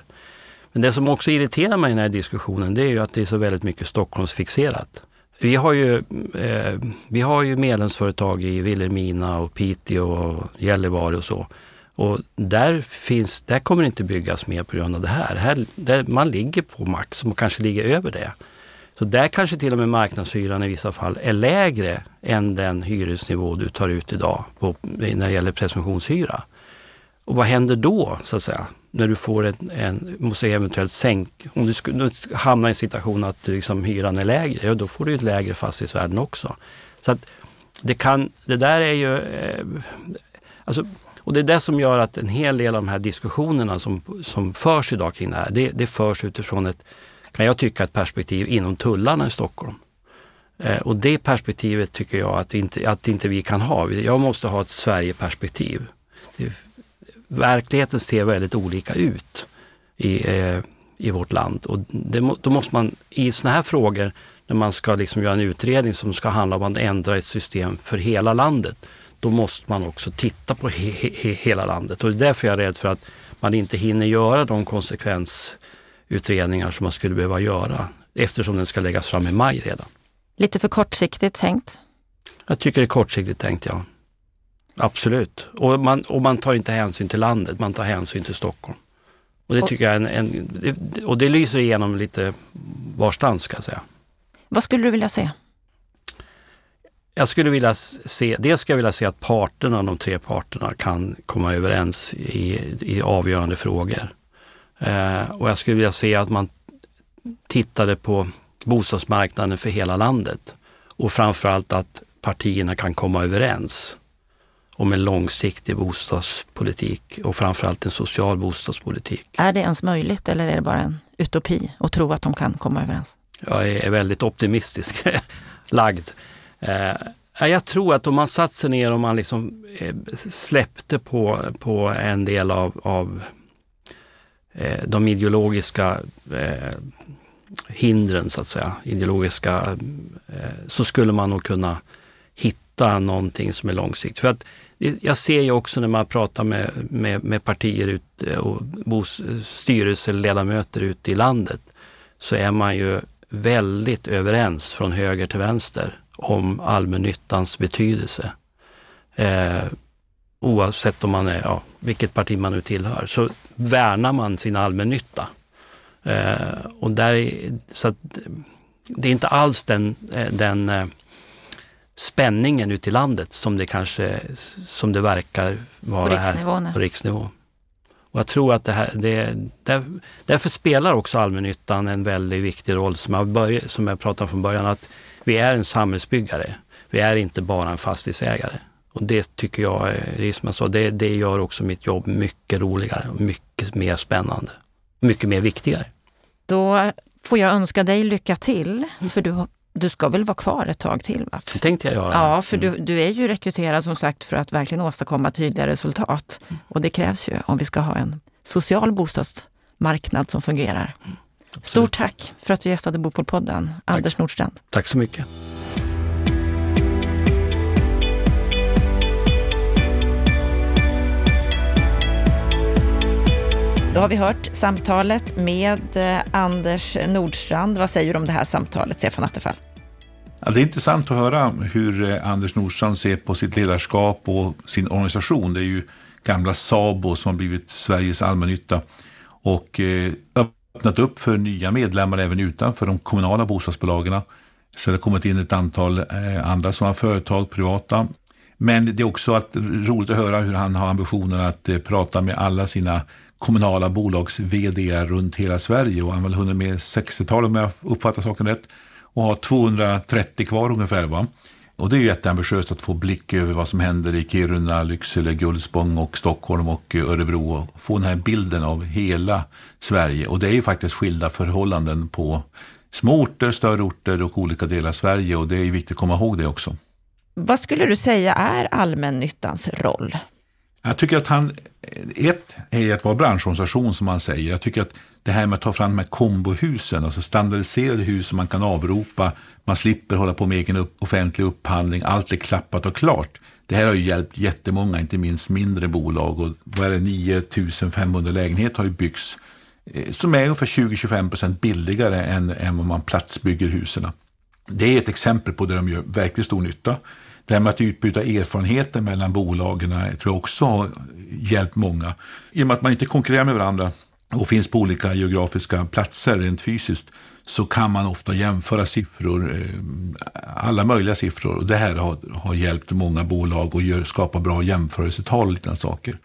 Men det som också irriterar mig i den här diskussionen det är ju att det är så väldigt mycket Stockholmsfixerat. Vi har ju, eh, vi har ju medlemsföretag i Vilhelmina och Piteå och Gällivare och så. Och där, finns, där kommer det inte byggas mer på grund av det här. här där man ligger på max och kanske ligger över det. Så där kanske till och med marknadshyran i vissa fall är lägre än den hyresnivå du tar ut idag på, när det gäller presumtionshyra. Och vad händer då så att säga? När du får en, en måste eventuellt sänka, om du skulle hamna i en situation att liksom, hyran är lägre, ja, då får du ett lägre fastighetsvärden också. Så att det, kan, det där är ju, eh, alltså, och det är det som gör att en hel del av de här diskussionerna som, som förs idag kring det här, det, det förs utifrån ett kan jag tycka ett perspektiv inom tullarna i Stockholm. Eh, och det perspektivet tycker jag att inte, att inte vi kan ha. Jag måste ha ett Sverigeperspektiv. verkligheten ser väldigt olika ut i, eh, i vårt land och det, då måste man i sådana här frågor när man ska liksom göra en utredning som ska handla om att ändra ett system för hela landet, då måste man också titta på he, he, hela landet. Och det är därför jag är rädd för att man inte hinner göra de konsekvens utredningar som man skulle behöva göra eftersom den ska läggas fram i maj redan. Lite för kortsiktigt tänkt? Jag tycker det är kortsiktigt tänkt, ja. Absolut. Och man, och man tar inte hänsyn till landet, man tar hänsyn till Stockholm. Och det tycker jag en, en och det lyser igenom lite varstans ska jag säga. Vad skulle du vilja se? Jag skulle vilja se, dels skulle jag vilja se att parterna, de tre parterna kan komma överens i, i avgörande frågor. Eh, och jag skulle vilja se att man tittade på bostadsmarknaden för hela landet och framförallt att partierna kan komma överens om en långsiktig bostadspolitik och framförallt en social bostadspolitik. Är det ens möjligt eller är det bara en utopi att tro att de kan komma överens? Jag är väldigt optimistisk lagd. Eh, jag tror att om man satt sig ner och man liksom eh, släppte på, på en del av, av Eh, de ideologiska eh, hindren så att säga, ideologiska, eh, så skulle man nog kunna hitta någonting som är långsiktigt. För att jag ser ju också när man pratar med, med, med partier ute eh, och bos, styrelseledamöter ute i landet så är man ju väldigt överens från höger till vänster om allmännyttans betydelse. Eh, oavsett om man är, ja, vilket parti man nu tillhör, så värnar man sin allmännytta. Eh, och där, så att, det är inte alls den, eh, den eh, spänningen ute i landet som det kanske som det verkar vara på här på riksnivå. Och jag tror att det här, det, där, därför spelar också allmännyttan en väldigt viktig roll som jag, börj, som jag pratade om från början, att vi är en samhällsbyggare. Vi är inte bara en fastighetsägare. Och det tycker jag, det är som jag sa, det, det gör också mitt jobb mycket roligare mycket mer spännande. Mycket mer viktigare. Då får jag önska dig lycka till, för du, du ska väl vara kvar ett tag till? Va? Det tänkte jag göra. Ja, för du, du är ju rekryterad som sagt för att verkligen åstadkomma tydliga resultat. Och det krävs ju om vi ska ha en social bostadsmarknad som fungerar. Mm, Stort tack för att du gästade Bopolpodden, Anders Nordstrand. Tack så mycket. Då har vi hört samtalet med eh, Anders Nordstrand. Vad säger du om det här samtalet, Stefan Attefall? Ja, det är intressant att höra hur eh, Anders Nordstrand ser på sitt ledarskap och sin organisation. Det är ju gamla SABO som har blivit Sveriges allmännytta. och eh, öppnat upp för nya medlemmar även utanför de kommunala bostadsbolagen. Så det har kommit in ett antal andra som har företag, privata. Men det är också att, roligt att höra hur han har ambitionen att prata med alla sina kommunala bolags vd runt hela Sverige och han har väl hunnit med 60-tal om jag uppfattar saken rätt och har 230 kvar ungefär. Va? Och det är ju jätteambitiöst att få blick över vad som händer i Kiruna, Lycksele, Gullspång och Stockholm och Örebro och få den här bilden av hela Sverige. Och det är ju faktiskt skilda förhållanden på små orter, större orter och olika delar av Sverige och det är viktigt att komma ihåg det också. Vad skulle du säga är allmännyttans roll? Jag tycker att han, ett är att vara branschorganisation som man säger. Jag tycker att det här med att ta fram de här kombohusen, alltså standardiserade hus som man kan avropa, man slipper hålla på med egen upp, offentlig upphandling, allt är klappat och klart. Det här har ju hjälpt jättemånga, inte minst mindre bolag och vad är det, 9500 lägenheter har ju byggts eh, som är ungefär 20-25 procent billigare än, än vad man platsbygger husen. Det är ett exempel på där de gör verkligt stor nytta. Det här med att utbyta erfarenheter mellan bolagen tror jag också har hjälpt många. I och med att man inte konkurrerar med varandra och finns på olika geografiska platser rent fysiskt så kan man ofta jämföra siffror, eh, alla möjliga siffror. Och det här har, har hjälpt många bolag att gör, skapa bra jämförelsetal och liknande saker.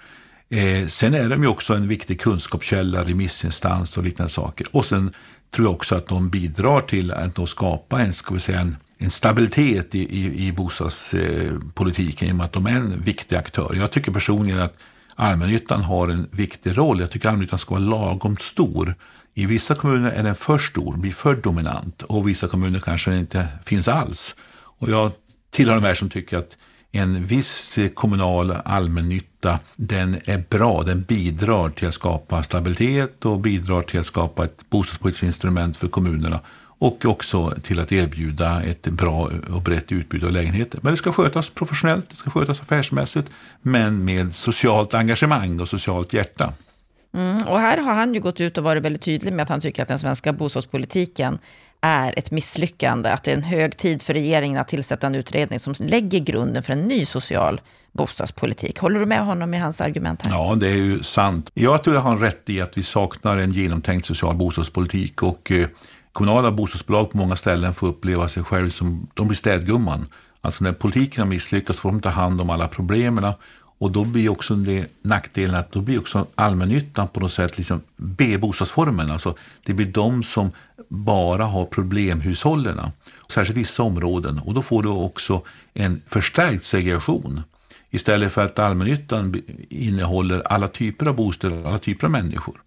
Eh, sen är de ju också en viktig kunskapskälla, remissinstans och liknande saker. Och sen tror jag också att de bidrar till att skapa en, ska vi säga, en, en stabilitet i, i, i bostadspolitiken i och med att de är en viktig aktör. Jag tycker personligen att allmännyttan har en viktig roll. Jag tycker allmännyttan ska vara lagom stor. I vissa kommuner är den för stor, blir för dominant och vissa kommuner kanske inte finns alls. Och jag tillhör de här som tycker att en viss kommunal allmännytta, den är bra. Den bidrar till att skapa stabilitet och bidrar till att skapa ett bostadspolitiskt instrument för kommunerna och också till att erbjuda ett bra och brett utbud av lägenheter. Men det ska skötas professionellt, det ska skötas affärsmässigt, men med socialt engagemang och socialt hjärta. Mm, och här har han ju gått ut och varit väldigt tydlig med att han tycker att den svenska bostadspolitiken är ett misslyckande, att det är en hög tid för regeringen att tillsätta en utredning som lägger grunden för en ny social bostadspolitik. Håller du med honom i hans argument här? Ja, det är ju sant. Jag tror jag har rätt i att vi saknar en genomtänkt social bostadspolitik och eh, kommunala bostadsbolag på många ställen får uppleva sig själva som, de blir städgumman. Alltså när politiken har misslyckats får de ta hand om alla problemen och då blir också det nackdelen att då blir också allmännyttan på något sätt liksom B-bostadsformen. Alltså det blir de som bara har problemhushållen. Särskilt vissa områden. Och då får du också en förstärkt segregation. Istället för att allmännyttan innehåller alla typer av bostäder, alla typer av människor.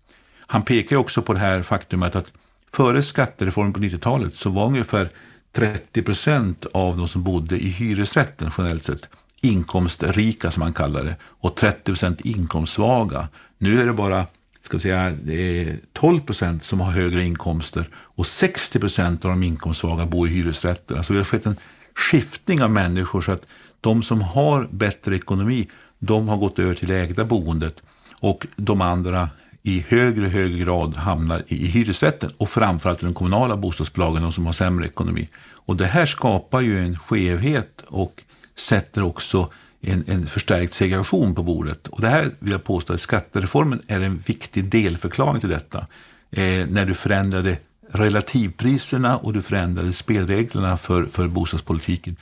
Han pekar också på det här faktumet att före skattereformen på 90-talet så var ungefär 30 procent av de som bodde i hyresrätten generellt sett inkomstrika som man kallar det och 30 procent inkomstsvaga. Nu är det bara ska säga, det är 12 procent som har högre inkomster och 60 procent av de inkomstsvaga bor i hyresrätter. Alltså det har skett en skiftning av människor så att de som har bättre ekonomi de har gått över till ägda boendet och de andra i högre och högre grad hamnar i hyresrätten och framförallt i de kommunala bostadsbolagen, de som har sämre ekonomi. Och det här skapar ju en skevhet och sätter också en, en förstärkt segregation på bordet. Och det här vill jag påstå att skattereformen är en viktig delförklaring till detta. Eh, när du förändrade relativpriserna och du förändrade spelreglerna för, för bostadspolitiken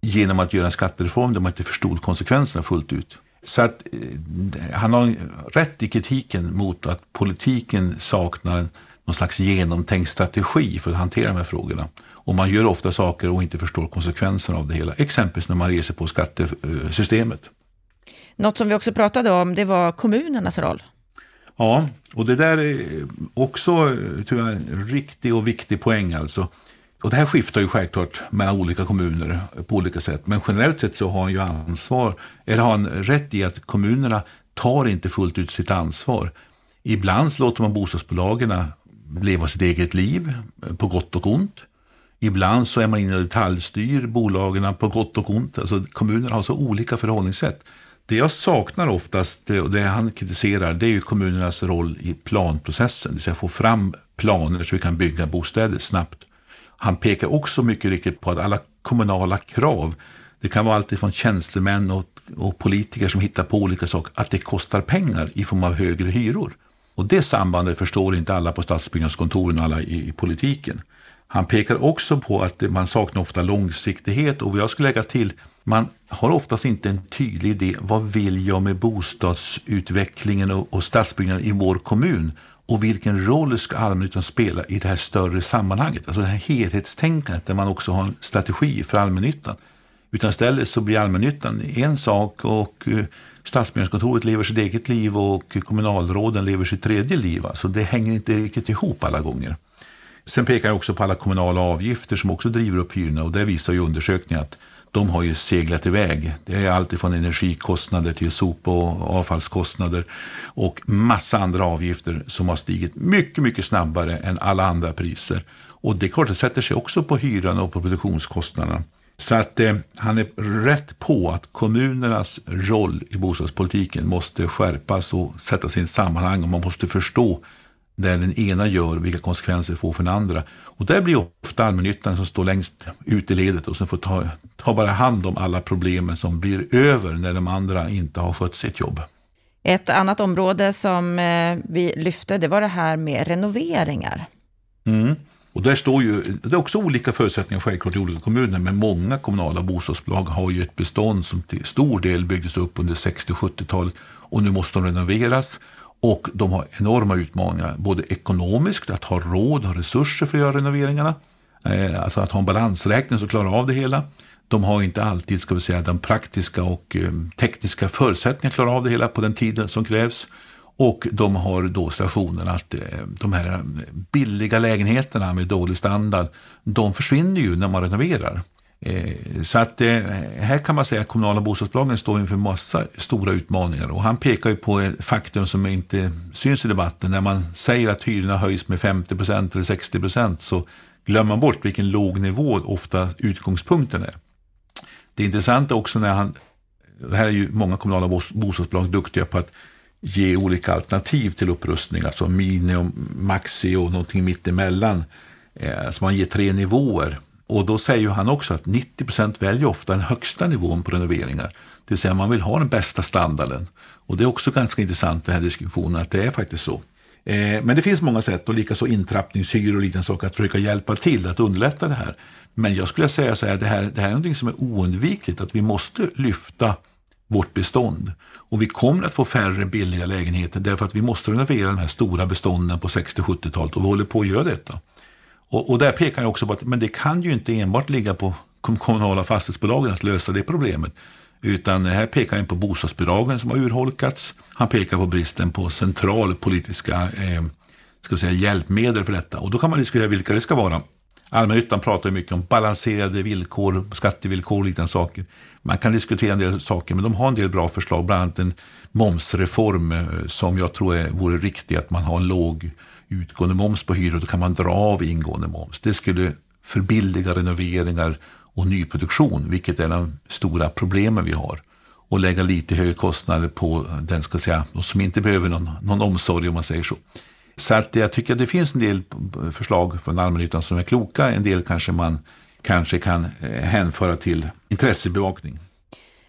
genom att göra en skattereform där man inte förstod konsekvenserna fullt ut. Så att eh, han har rätt i kritiken mot att politiken saknar någon slags genomtänkt strategi för att hantera de här frågorna. Och man gör ofta saker och inte förstår konsekvenserna av det hela. Exempelvis när man reser på skattesystemet. Något som vi också pratade om, det var kommunernas roll. Ja, och det där är också tror jag, en riktig och viktig poäng. Alltså. Och det här skiftar ju självklart mellan olika kommuner på olika sätt. Men generellt sett så har han ju ansvar, eller har han rätt i att kommunerna tar inte fullt ut sitt ansvar. Ibland så låter man bostadsbolagen leva sitt eget liv eh, på gott och ont. Ibland så är man inne och detaljstyr bolagen på gott och ont. Alltså kommunerna har så olika förhållningssätt. Det jag saknar oftast, och det han kritiserar, det är ju kommunernas roll i planprocessen. Det vill säga få fram planer så vi kan bygga bostäder snabbt. Han pekar också mycket riktigt på att alla kommunala krav, det kan vara alltid från tjänstemän och, och politiker som hittar på olika saker, att det kostar pengar i form av högre hyror. Och det sambandet förstår inte alla på stadsbyggnadskontoren och alla i, i politiken. Han pekar också på att man saknar ofta långsiktighet och jag skulle lägga till, man har oftast inte en tydlig idé. Vad vill jag med bostadsutvecklingen och, och stadsbyggnaden i vår kommun? Och vilken roll ska allmännyttan spela i det här större sammanhanget? Alltså det här helhetstänkandet där man också har en strategi för allmännyttan. Utan istället så blir allmännyttan en sak och eh, stadsbyggnadskontoret lever sitt eget liv och kommunalråden lever sitt tredje liv. Alltså det hänger inte riktigt ihop alla gånger. Sen pekar jag också på alla kommunala avgifter som också driver upp hyrorna och det visar ju undersökningar att de har ju seglat iväg. Det är alltifrån energikostnader till sop och avfallskostnader och massa andra avgifter som har stigit mycket, mycket snabbare än alla andra priser. Och det är klart, det sätter sig också på hyran och på produktionskostnaderna. Så att eh, han är rätt på att kommunernas roll i bostadspolitiken måste skärpas och sättas i ett sammanhang och man måste förstå där den ena gör vilka konsekvenser det får för den andra. Och där blir ofta allmännyttan som står längst ut i ledet och som får ta, ta bara hand om alla problemen som blir över när de andra inte har skött sitt jobb. Ett annat område som eh, vi lyfte, det var det här med renoveringar. Mm. Och där står ju, det är också olika förutsättningar självklart i olika kommuner, men många kommunala bostadsbolag har ju ett bestånd som till stor del byggdes upp under 60 och 70-talet och nu måste de renoveras. Och de har enorma utmaningar, både ekonomiskt, att ha råd och resurser för att göra renoveringarna. Eh, alltså att ha en balansräkning som klarar av det hela. De har inte alltid ska vi säga, den praktiska och eh, tekniska förutsättningarna att klara av det hela på den tiden som krävs. Och de har då stationen att eh, de här eh, billiga lägenheterna med dålig standard, de försvinner ju när man renoverar. Eh, så att eh, här kan man säga att kommunala bostadsbolagen står inför massa stora utmaningar och han pekar ju på ett faktum som inte syns i debatten. När man säger att hyrorna höjs med 50 procent eller 60 procent så glömmer man bort vilken låg nivå ofta utgångspunkten är. Det intressanta också när han, här är ju många kommunala bostadsbolag duktiga på att ge olika alternativ till upprustning, alltså mini och maxi och någonting mittemellan. Eh, så man ger tre nivåer och då säger han också att 90 procent väljer ofta den högsta nivån på renoveringar. Det vill säga man vill ha den bästa standarden. Och det är också ganska intressant den här diskussionen att det är faktiskt så. Eh, men det finns många sätt och likaså intrappningshyror och liknande saker att försöka hjälpa till att underlätta det här. Men jag skulle säga så här, det här, det här är någonting som är oundvikligt att vi måste lyfta vårt bestånd. Och vi kommer att få färre billiga lägenheter därför att vi måste renovera de här stora bestånden på 60-70-talet och vi håller på att göra detta. Och, och där pekar jag också på att men det kan ju inte enbart ligga på kommunala fastighetsbolagen att lösa det problemet. Utan här pekar han på bostadsbidragen som har urholkats. Han pekar på bristen på centralpolitiska eh, ska säga, hjälpmedel för detta. Och då kan man diskutera vilka det ska vara. Allmännyttan pratar mycket om balanserade villkor, skattevillkor och liknande saker. Man kan diskutera en del saker, men de har en del bra förslag. Bland annat en momsreform eh, som jag tror är, vore riktig, att man har en låg utgående moms på hyror, då kan man dra av ingående moms. Det skulle förbilliga renoveringar och nyproduktion, vilket är de stora problemen vi har. Och lägga lite högre kostnader på den ska säga, som inte behöver någon, någon omsorg om man säger så. Så att jag tycker att det finns en del förslag från allmännyttan som är kloka. En del kanske man kanske kan eh, hänföra till intressebevakning.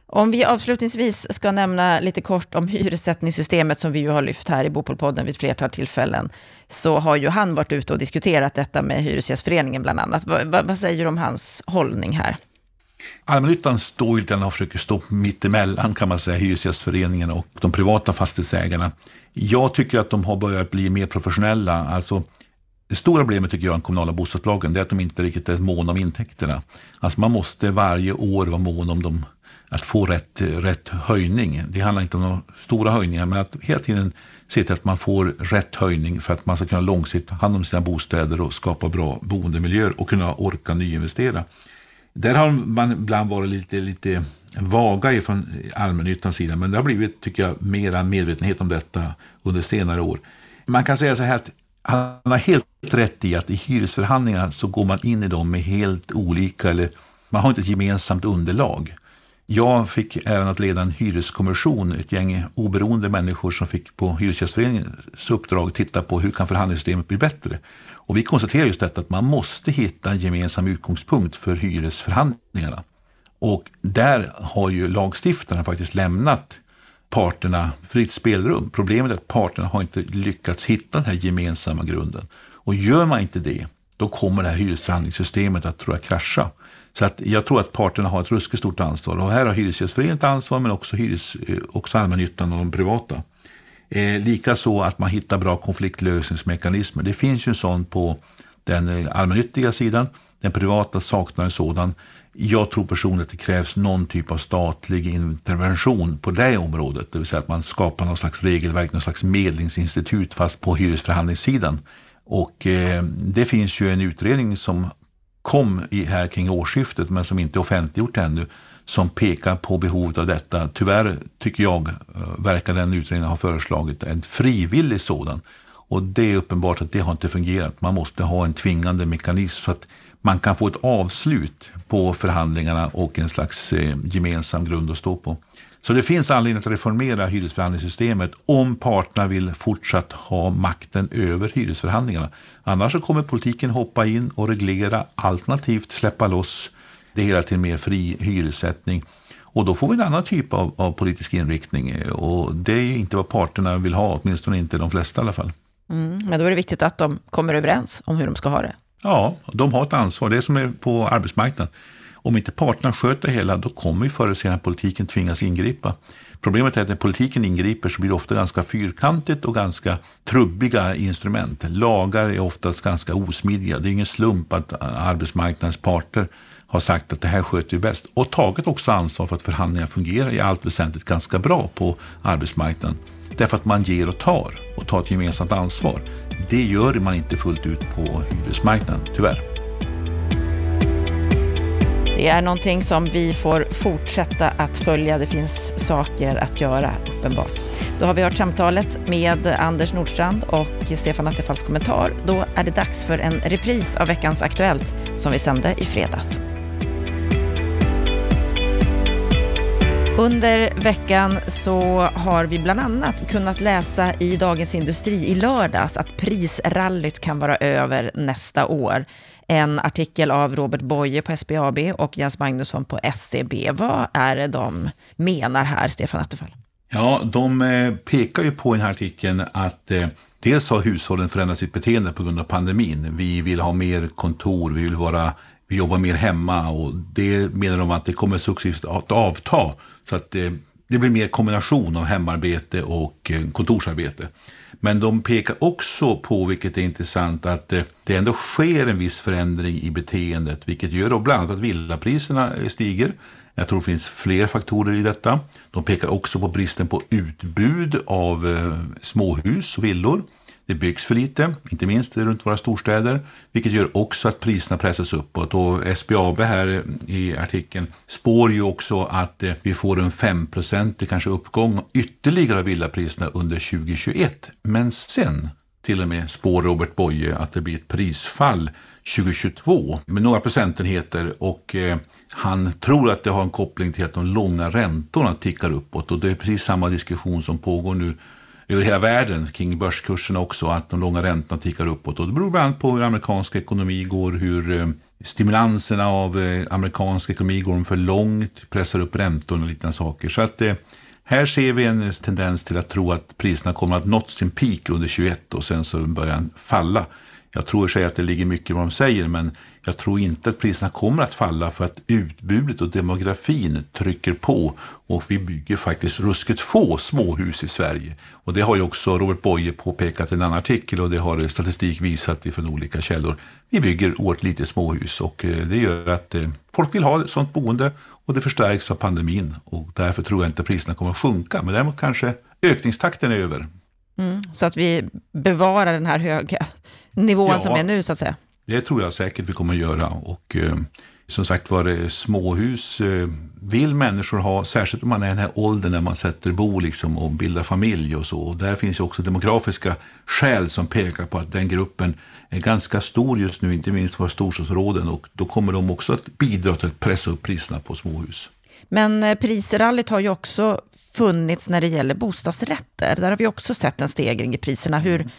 Om vi avslutningsvis ska nämna lite kort om hyressättningssystemet som vi ju har lyft här i Bopolpodden vid ett flertal tillfällen, så har ju han varit ute och diskuterat detta med Hyresgästföreningen bland annat. Vad, vad säger du om hans hållning här? Allmännyttan står ju lite och försöker stå mittemellan kan man säga, Hyresgästföreningen och de privata fastighetsägarna. Jag tycker att de har börjat bli mer professionella. Alltså, det stora problemet tycker jag med de kommunala bostadsbolagen är att de inte riktigt är måna om intäkterna. Alltså man måste varje år vara mån om de att få rätt, rätt höjning. Det handlar inte om några stora höjningar men att hela tiden se till att man får rätt höjning för att man ska kunna långsiktigt ta hand om sina bostäder och skapa bra boendemiljöer och kunna orka nyinvestera. Där har man ibland varit lite, lite vaga ifrån allmännyttans sida men det har blivit, tycker jag, mera medvetenhet om detta under senare år. Man kan säga så här att han har helt rätt i att i hyresförhandlingar så går man in i dem med helt olika, eller man har inte ett gemensamt underlag. Jag fick äran att leda en hyreskommission, ett gäng oberoende människor som fick på Hyresgästföreningens uppdrag titta på hur kan förhandlingssystemet bli bättre. Och vi konstaterade just detta att man måste hitta en gemensam utgångspunkt för hyresförhandlingarna. Och där har ju lagstiftaren faktiskt lämnat parterna fritt spelrum. Problemet är att parterna har inte lyckats hitta den här gemensamma grunden. Och gör man inte det, då kommer det här hyresförhandlingssystemet att tror jag, krascha. Så att jag tror att parterna har ett ruskigt stort ansvar. Och här har Hyresgästföreningen ett ansvar, men också, hyres, eh, också allmännyttan och de privata. Eh, Likaså att man hittar bra konfliktlösningsmekanismer. Det finns ju en sån på den eh, allmännyttiga sidan. Den privata saknar en sådan. Jag tror personligen att det krävs någon typ av statlig intervention på det området. Det vill säga att man skapar någon slags regelverk, någon slags medlingsinstitut fast på hyresförhandlingssidan. Och eh, det finns ju en utredning som kom i, här kring årsskiftet men som inte är offentliggjort ännu som pekar på behovet av detta. Tyvärr tycker jag, eh, verkar den utredningen ha föreslagit en frivillig sådan. Och det är uppenbart att det har inte fungerat. Man måste ha en tvingande mekanism så att man kan få ett avslut på förhandlingarna och en slags eh, gemensam grund att stå på. Så det finns anledning att reformera hyresförhandlingssystemet om parterna vill fortsatt ha makten över hyresförhandlingarna. Annars så kommer politiken hoppa in och reglera alternativt släppa loss det hela till mer fri hyressättning. Och då får vi en annan typ av, av politisk inriktning och det är inte vad parterna vill ha, åtminstone inte de flesta i alla fall. Mm, men då är det viktigt att de kommer överens om hur de ska ha det. Ja, de har ett ansvar. Det är som är på arbetsmarknaden. Om inte parterna sköter det hela, då kommer ju förr eller senare politiken tvingas ingripa. Problemet är att när politiken ingriper så blir det ofta ganska fyrkantigt och ganska trubbiga instrument. Lagar är oftast ganska osmidiga. Det är ingen slump att arbetsmarknadens parter har sagt att det här sköter vi bäst och tagit också ansvar för att förhandlingarna fungerar i allt väsentligt ganska bra på arbetsmarknaden. Därför att man ger och tar och tar ett gemensamt ansvar. Det gör man inte fullt ut på hyresmarknaden, tyvärr. Det är någonting som vi får fortsätta att följa. Det finns saker att göra, uppenbart. Då har vi hört samtalet med Anders Nordstrand och Stefan Attefalls kommentar. Då är det dags för en repris av veckans Aktuellt som vi sände i fredags. Under veckan så har vi bland annat kunnat läsa i Dagens Industri i lördags att prisrallyt kan vara över nästa år. En artikel av Robert Boye på SBAB och Jens Magnusson på SCB. Vad är det de menar här, Stefan Attefall? Ja, de eh, pekar ju på i den här artikeln att eh, dels har hushållen förändrat sitt beteende på grund av pandemin. Vi vill ha mer kontor, vi vill vara vi jobbar mer hemma och det menar de att det kommer successivt att avta. Så att det, det blir mer kombination av hemarbete och eh, kontorsarbete. Men de pekar också på, vilket är intressant, att eh, det ändå sker en viss förändring i beteendet, vilket gör då bland annat att villapriserna eh, stiger. Jag tror det finns fler faktorer i detta. De pekar också på bristen på utbud av småhus och villor. Det byggs för lite, inte minst runt våra storstäder, vilket gör också att priserna pressas uppåt. Och SBAB här i artikeln spår ju också att eh, vi får en 5 kanske uppgång ytterligare av villapriserna under 2021. Men sen till och med spår Robert Boye att det blir ett prisfall 2022 med några procentenheter och eh, han tror att det har en koppling till att de långa räntorna tickar uppåt och det är precis samma diskussion som pågår nu över hela världen kring börskurserna också, att de långa räntorna tickar uppåt. Och det beror bland annat på hur amerikansk ekonomi går, hur eh, stimulanserna av eh, amerikansk ekonomi går för långt, pressar upp räntorna och liknande saker. Så att eh, här ser vi en tendens till att tro att priserna kommer att nått sin peak under 21 och sen så börjar den falla. Jag tror i sig att det ligger mycket i vad de säger, men jag tror inte att priserna kommer att falla för att utbudet och demografin trycker på och vi bygger faktiskt ruskigt få småhus i Sverige. Och det har ju också Robert Boye påpekat i en annan artikel och det har statistik visat från olika källor. Vi bygger oerhört lite småhus och eh, det gör att eh, folk vill ha ett sådant boende och det förstärks av pandemin och därför tror jag inte priserna kommer att sjunka. Men däremot kanske ökningstakten är över. Mm, så att vi bevarar den här höga nivån ja, som är nu så att säga? Det tror jag säkert vi kommer att göra. Och eh, som sagt var, småhus eh, vill människor ha, särskilt om man är i den här åldern när man sätter bo liksom, och bildar familj och så. Och där finns ju också demografiska skäl som pekar på att den gruppen är ganska stor just nu, inte minst våra storstadsområden. Och då kommer de också att bidra till att pressa upp priserna på småhus. Men eh, prisrallyt har ju också funnits när det gäller bostadsrätter. Där har vi också sett en stegring i priserna. Hur,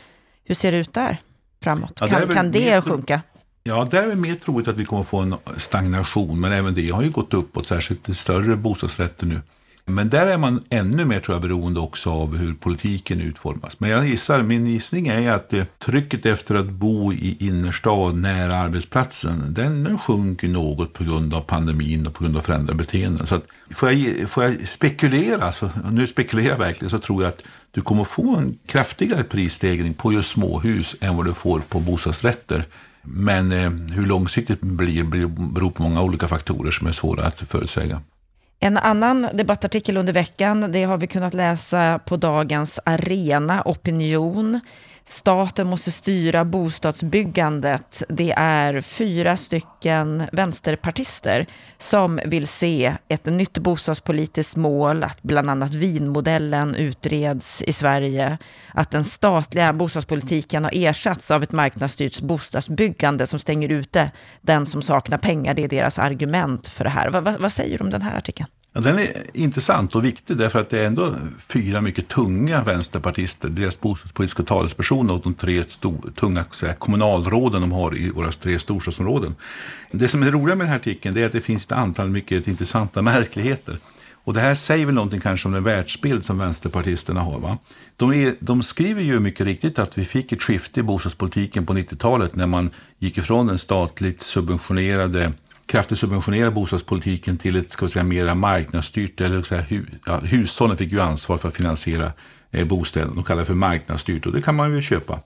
hur ser det ut där? Framåt? Ja, kan, kan det mer, sjunka? Ja, där är det mer troligt att vi kommer få en stagnation, men även det har ju gått uppåt, särskilt i större bostadsrätter nu. Men där är man ännu mer tror jag, beroende också av hur politiken utformas. Men jag gissar, min gissning är att eh, trycket efter att bo i innerstad nära arbetsplatsen, den sjunker något på grund av pandemin och på grund av förändrade beteenden. Så att, får, jag, får jag spekulera, så, nu spekulerar jag verkligen, så tror jag att du kommer få en kraftigare prisstegring på just småhus än vad du får på bostadsrätter. Men eh, hur långsiktigt det blir beror på många olika faktorer som är svåra att förutsäga. En annan debattartikel under veckan, det har vi kunnat läsa på dagens Arena Opinion. Staten måste styra bostadsbyggandet. Det är fyra stycken vänsterpartister som vill se ett nytt bostadspolitiskt mål, att bland annat vinmodellen utreds i Sverige, att den statliga bostadspolitiken har ersatts av ett marknadsstyrt bostadsbyggande som stänger ute den som saknar pengar. Det är deras argument för det här. vad, vad säger du om den här artikeln? Ja, den är intressant och viktig därför att det är ändå fyra mycket tunga vänsterpartister, deras bostadspolitiska talespersoner och de tre tunga här, kommunalråden de har i våra tre storstadsområden. Det som är roligt med den här artikeln är att det finns ett antal mycket intressanta märkligheter. Och det här säger väl någonting kanske om den världsbild som vänsterpartisterna har. Va? De, är, de skriver ju mycket riktigt att vi fick ett skifte i bostadspolitiken på 90-talet när man gick ifrån den statligt subventionerade kraftigt subventionera bostadspolitiken till ett ska vi säga, mera marknadsstyrt, eller så hu, ja, hushållen fick ju ansvar för att finansiera eh, bostäder. De kallar det för marknadsstyrt och det kan man ju köpa.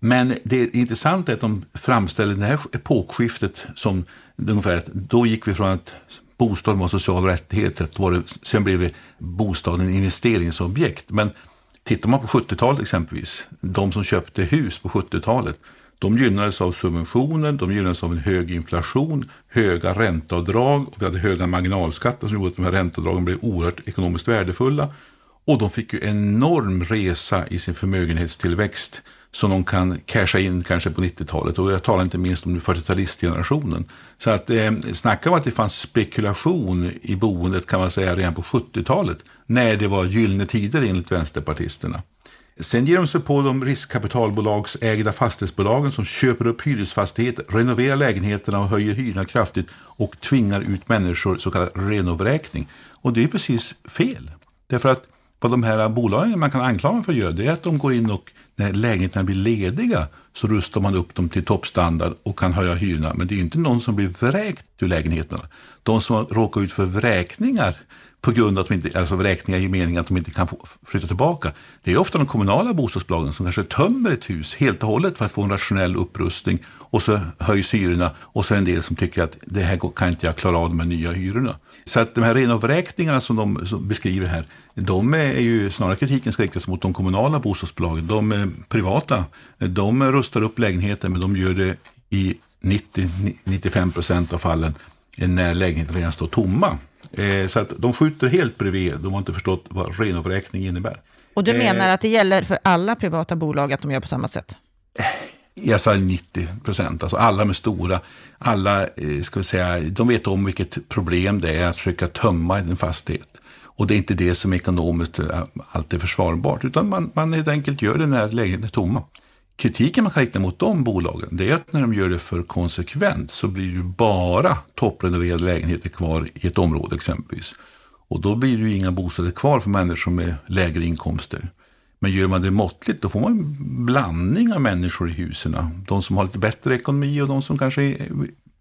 Men det intressanta är att de framställer det här epokskiftet som ungefär att då gick vi från att bostaden var social rättighet, att var det, sen blev det bostaden investeringsobjekt. Men tittar man på 70-talet exempelvis, de som köpte hus på 70-talet, de gynnades av subventioner, de gynnades av en hög inflation, höga ränteavdrag och vi hade höga marginalskatter som gjorde att de här ränteavdragen blev oerhört ekonomiskt värdefulla. Och de fick ju enorm resa i sin förmögenhetstillväxt som de kan casha in kanske på 90-talet. Och jag talar inte minst om 40-talistgenerationen. Så att eh, snacka om att det fanns spekulation i boendet kan man säga redan på 70-talet. När det var gyllene tider enligt vänsterpartisterna. Sen ger de sig på de riskkapitalbolagsägda fastighetsbolagen som köper upp hyresfastigheter, renoverar lägenheterna och höjer hyrorna kraftigt och tvingar ut människor så kallad renovräkning. Och det är precis fel. Därför att vad de här bolagen man kan anklaga för att göra det är att de går in och när lägenheterna blir lediga så rustar man upp dem till toppstandard och kan höja hyrorna. Men det är inte någon som blir vräkt ur lägenheterna. De som råkar ut för vräkningar på grund av att de inte, alltså vräkningar i meningen att de inte kan flytta tillbaka. Det är ofta de kommunala bostadsbolagen som kanske tömmer ett hus helt och hållet för att få en rationell upprustning och så höjs hyrorna och så är det en del som tycker att det här kan inte jag klara av de här nya hyrorna. Så att de här renovräkningarna som de som beskriver här, de är ju snarare kritiken ska riktas mot de kommunala bostadsbolagen. De privata, de rustar upp lägenheter men de gör det i 90-95 procent av fallen när lägenheterna redan står tomma. Eh, så att de skjuter helt bredvid. De har inte förstått vad renovräkning innebär. Och du menar eh, att det gäller för alla privata bolag att de gör på samma sätt? Jag sa 90 procent, alltså alla med stora, alla eh, ska vi säga, de vet om vilket problem det är att försöka tömma en fastighet. Och det är inte det som ekonomiskt eh, alltid är försvarbart, utan man, man helt enkelt gör det när lägenheten är tomma kritiken man kan rikta mot de bolagen det är att när de gör det för konsekvent så blir det ju bara topprenoverade lägenheter kvar i ett område exempelvis. Och då blir det ju inga bostäder kvar för människor med lägre inkomster. Men gör man det måttligt då får man en blandning av människor i husen. De som har lite bättre ekonomi och de som kanske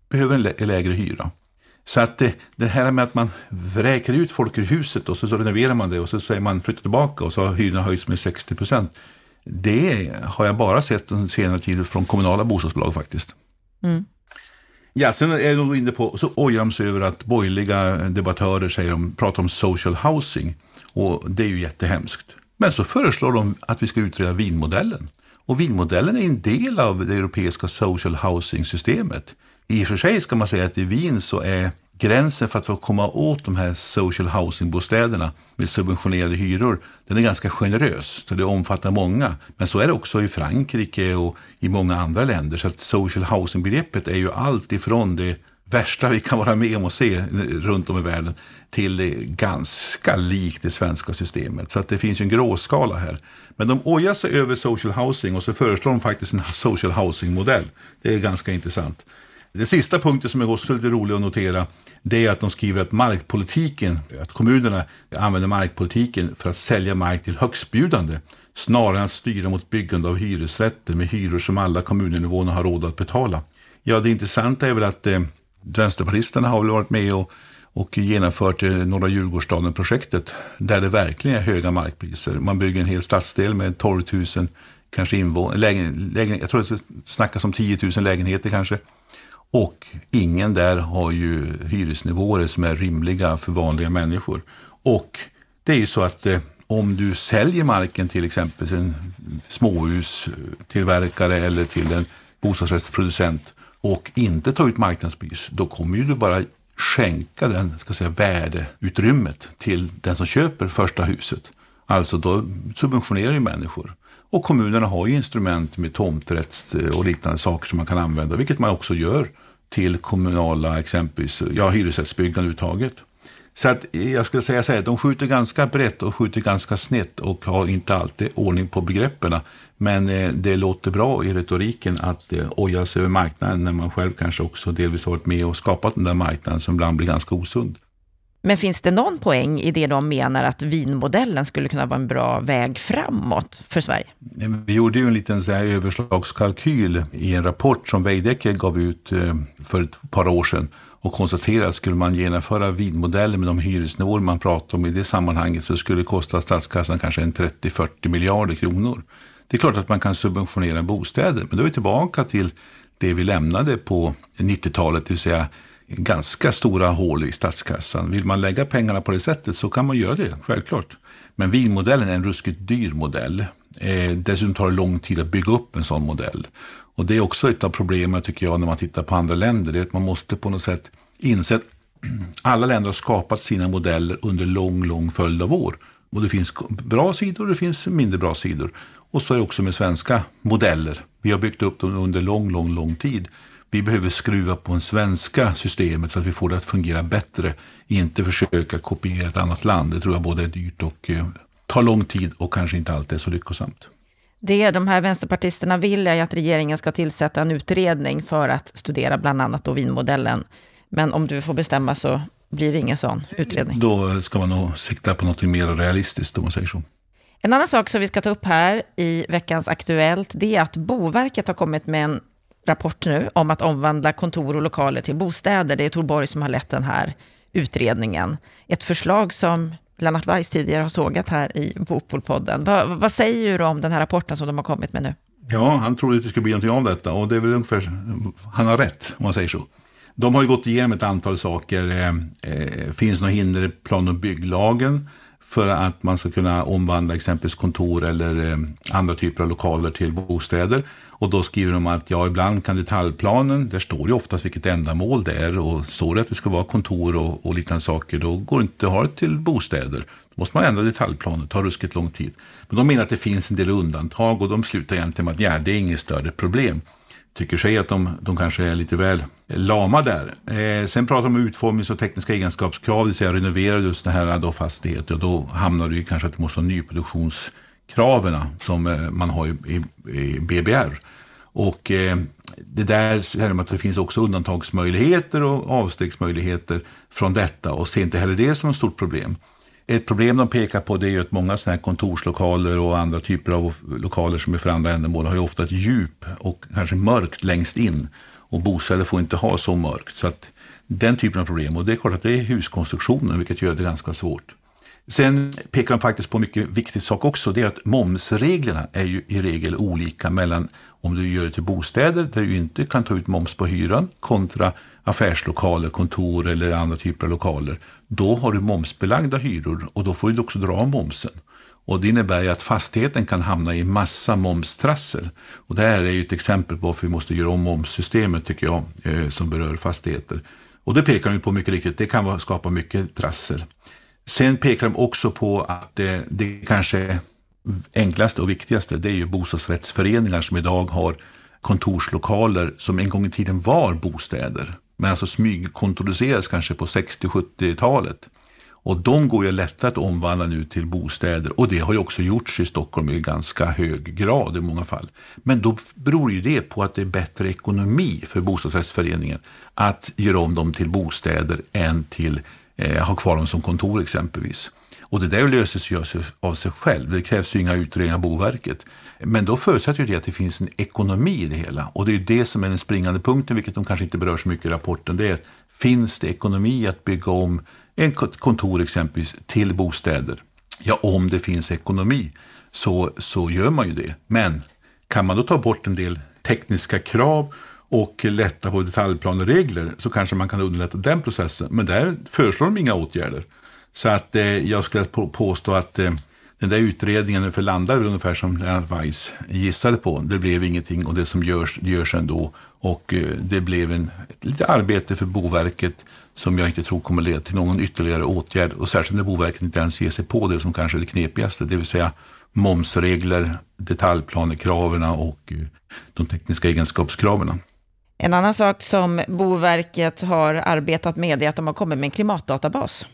behöver en lägre hyra. Så att det, det, här med att man vräker ut folk ur huset och så, så renoverar man det och så säger man flytta tillbaka och så har hyrorna höjts med 60 procent. Det har jag bara sett den senare tiden från kommunala bostadsbolag faktiskt. Mm. Ja, sen är de inne på, så ojar de sig över att borgerliga debattörer säger de, pratar om social housing. Och det är ju jättehemskt. Men så föreslår de att vi ska utreda vinmodellen. Och vinmodellen är en del av det europeiska social housing-systemet. I och för sig ska man säga att i Wien så är gränsen för att få komma åt de här social housing-bostäderna med subventionerade hyror, den är ganska generös. Så det omfattar många. Men så är det också i Frankrike och i många andra länder. Så att social housing-begreppet är ju allt ifrån det värsta vi kan vara med om och se runt om i världen till det ganska likt det svenska systemet. Så att det finns en gråskala här. Men de ojar sig över social housing och så föreslår de faktiskt en social housing-modell. Det är ganska intressant. Det sista punkten som är också lite rolig att notera det är att de skriver att markpolitiken, att kommunerna använder markpolitiken för att sälja mark till högstbjudande snarare än att styra mot byggande av hyresrätter med hyror som alla kommuninvånare har råd att betala. Ja, det intressanta är väl att eh, vänsterpartisterna har väl varit med och, och genomfört eh, Norra Djurgårdsstaden-projektet där det verkligen är höga markpriser. Man bygger en hel stadsdel med 12 000 kanske invånare, lägen, lägen, jag tror det snackas om 10 000 lägenheter kanske. Och ingen där har ju hyresnivåer som är rimliga för vanliga människor. Och det är ju så att eh, om du säljer marken till exempel till en småhustillverkare eller till en bostadsrättsproducent och inte tar ut marknadspris, då kommer ju du bara skänka den ska säga, värdeutrymmet till den som köper första huset. Alltså då subventionerar ju människor. Och kommunerna har ju instrument med tomträtt och liknande saker som man kan använda, vilket man också gör till kommunala exempelvis ja, hyresrättsbyggande överhuvudtaget. Så att jag skulle säga så här, de skjuter ganska brett och skjuter ganska snett och har inte alltid ordning på begreppen. Men eh, det låter bra i retoriken att eh, oja sig över marknaden när man själv kanske också delvis har varit med och skapat den där marknaden som ibland blir ganska osund. Men finns det någon poäng i det de menar att vinmodellen skulle kunna vara en bra väg framåt för Sverige? Eh, vi gjorde ju en liten så här överslagskalkyl i en rapport som Veidekke gav ut eh, för ett par år sedan och konstaterade att skulle man genomföra vinmodellen med de hyresnivåer man pratar om i det sammanhanget så skulle det kosta statskassan kanske en 30-40 miljarder kronor. Det är klart att man kan subventionera bostäder, men då är vi tillbaka till det vi lämnade på 90-talet, det vill säga ganska stora hål i statskassan. Vill man lägga pengarna på det sättet så kan man göra det, självklart. Men vinmodellen är en ruskigt dyr modell. Eh, dessutom tar det lång tid att bygga upp en sån modell. Och det är också ett av problemen tycker jag när man tittar på andra länder. Det är att man måste på något sätt inse att alla länder har skapat sina modeller under lång, lång följd av år. Och det finns bra sidor och det finns mindre bra sidor. Och så är det också med svenska modeller. Vi har byggt upp dem under lång, lång, lång tid. Vi behöver skruva på det svenska systemet så att vi får det att fungera bättre. Inte försöka kopiera ett annat land. Det tror jag både är dyrt och eh, tar lång tid och kanske inte alltid är så lyckosamt. Det de här vänsterpartisterna vill är att regeringen ska tillsätta en utredning för att studera bland annat då vinmodellen. Men om du får bestämma så blir det ingen sån utredning. Då ska man nog sikta på något mer realistiskt om man säger så. En annan sak som vi ska ta upp här i veckans Aktuellt, det är att Boverket har kommit med en rapport nu om att omvandla kontor och lokaler till bostäder. Det är Tor Borg som har lett den här utredningen. Ett förslag som Lennart Weiss tidigare har sågat här i Bopolpodden. Va, vad säger du om den här rapporten som de har kommit med nu? Ja, han trodde att det skulle bli någonting av detta och det är väl ungefär, han har rätt om man säger så. De har ju gått igenom ett antal saker. Eh, eh, finns några hinder i plan och bygglagen för att man ska kunna omvandla exempelvis kontor eller eh, andra typer av lokaler till bostäder. Och då skriver de att ja, ibland kan detaljplanen, där står ju oftast vilket ändamål det är och står det att det ska vara kontor och, och liknande saker, då går det inte att ha det till bostäder. Då måste man ändra detaljplanen, det tar ruskigt lång tid. Men de menar att det finns en del undantag och de slutar egentligen med att ja, det är inget större problem. Tycker sig att de, de kanske är lite väl lama där. Eh, sen pratar de om utformnings och tekniska egenskapskrav, det vill säga renovera just den här då fastigheter och då hamnar du kanske att du måste ha nyproduktionskraven som eh, man har i, i, BBR. Och eh, det där säger de att det finns också undantagsmöjligheter och avstegsmöjligheter från detta och ser inte heller det som ett stort problem. Ett problem de pekar på det är ju att många sådana här kontorslokaler och andra typer av lokaler som är för andra ändamål har ju ofta ett djup och kanske mörkt längst in. Och bostäder får inte ha så mörkt. Så att den typen av problem. Och det är klart att det är huskonstruktionen vilket gör det ganska svårt. Sen pekar de faktiskt på en mycket viktig sak också. Det är att momsreglerna är ju i regel olika mellan om du gör det till bostäder där du inte kan ta ut moms på hyran kontra affärslokaler, kontor eller andra typer av lokaler. Då har du momsbelagda hyror och då får du också dra av momsen. Och det innebär ju att fastigheten kan hamna i massa momstrassel. Och det här är ju ett exempel på varför vi måste göra om momssystemet tycker jag, eh, som berör fastigheter. Och det pekar de på mycket riktigt, det kan skapa mycket trassel. Sen pekar de också på att det, det kanske enklaste och viktigaste det är ju bostadsrättsföreningar som idag har kontorslokaler som en gång i tiden var bostäder. Men alltså smygkontrolleras kanske på 60-70-talet. Och de går ju lättare att omvandla nu till bostäder och det har ju också gjorts i Stockholm i ganska hög grad i många fall. Men då beror ju det på att det är bättre ekonomi för bostadsrättsföreningen att göra om dem till bostäder än till eh, ha kvar dem som kontor exempelvis. Och det där löses ju av sig själv. Det krävs ju inga utredningar av Boverket. Men då förutsätter det att det finns en ekonomi i det hela. Och det är det som är den springande punkten, vilket de kanske inte berör så mycket i rapporten. Det är, finns det ekonomi att bygga om en kontor exempelvis till bostäder? Ja, om det finns ekonomi så, så gör man ju det. Men kan man då ta bort en del tekniska krav och lätta på detaljplaneregler så kanske man kan underlätta den processen. Men där föreslår de inga åtgärder. Så att eh, jag skulle påstå att eh, den där utredningen för landar ungefär som Lennart Weiss gissade på. Det blev ingenting och det som görs, görs ändå. Och eh, det blev en, ett litet arbete för Boverket som jag inte tror kommer leda till någon ytterligare åtgärd. Och särskilt när Boverket inte ens ger sig på det som kanske är det knepigaste. Det vill säga momsregler, detaljplanekraven och eh, de tekniska egenskapskraven. En annan sak som Boverket har arbetat med är att de har kommit med en klimatdatabas.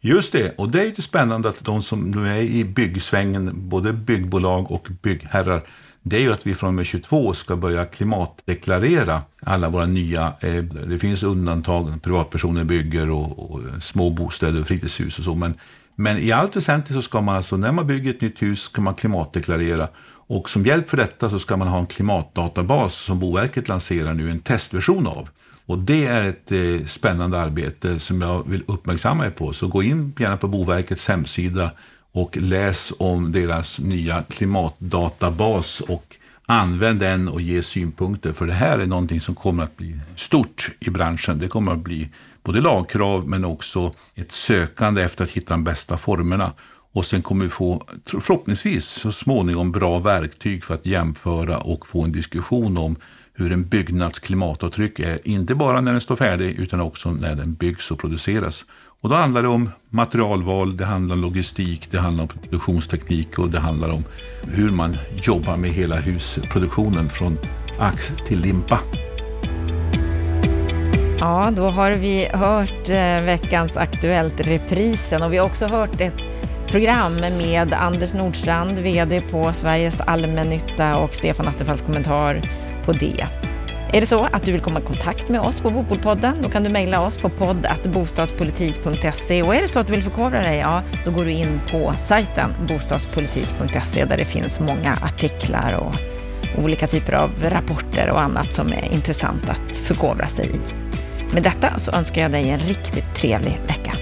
Just det, och det är lite spännande att de som nu är i byggsvängen, både byggbolag och byggherrar, det är ju att vi från och med 22 ska börja klimatdeklarera alla våra nya, eh, det finns undantag, privatpersoner bygger och, och små bostäder och fritidshus och så, men, men i allt väsentligt så ska man alltså, när man bygger ett nytt hus, ska man klimatdeklarera. Och som hjälp för detta så ska man ha en klimatdatabas som Boverket lanserar nu, en testversion av. Och det är ett eh, spännande arbete som jag vill uppmärksamma er på. Så gå in gärna på Boverkets hemsida och läs om deras nya klimatdatabas och använd den och ge synpunkter. För det här är någonting som kommer att bli stort i branschen. Det kommer att bli både lagkrav men också ett sökande efter att hitta de bästa formerna. Och sen kommer vi få, förhoppningsvis så småningom, bra verktyg för att jämföra och få en diskussion om hur en byggnads klimatavtryck är, inte bara när den står färdig utan också när den byggs och produceras. Och då handlar det om materialval, det handlar om logistik, det handlar om produktionsteknik och det handlar om hur man jobbar med hela husproduktionen från ax till limpa. Ja, då har vi hört eh, veckans Aktuellt-reprisen och vi har också hört ett program med Anders Nordstrand, VD på Sveriges Allmännytta och Stefan Attefalls kommentar på det. Är det så att du vill komma i kontakt med oss på Bopolpodden, då kan du mejla oss på podd.bostadspolitik.se och är det så att du vill förkovra dig, ja, då går du in på sajten bostadspolitik.se där det finns många artiklar och olika typer av rapporter och annat som är intressant att förkovra sig i. Med detta så önskar jag dig en riktigt trevlig vecka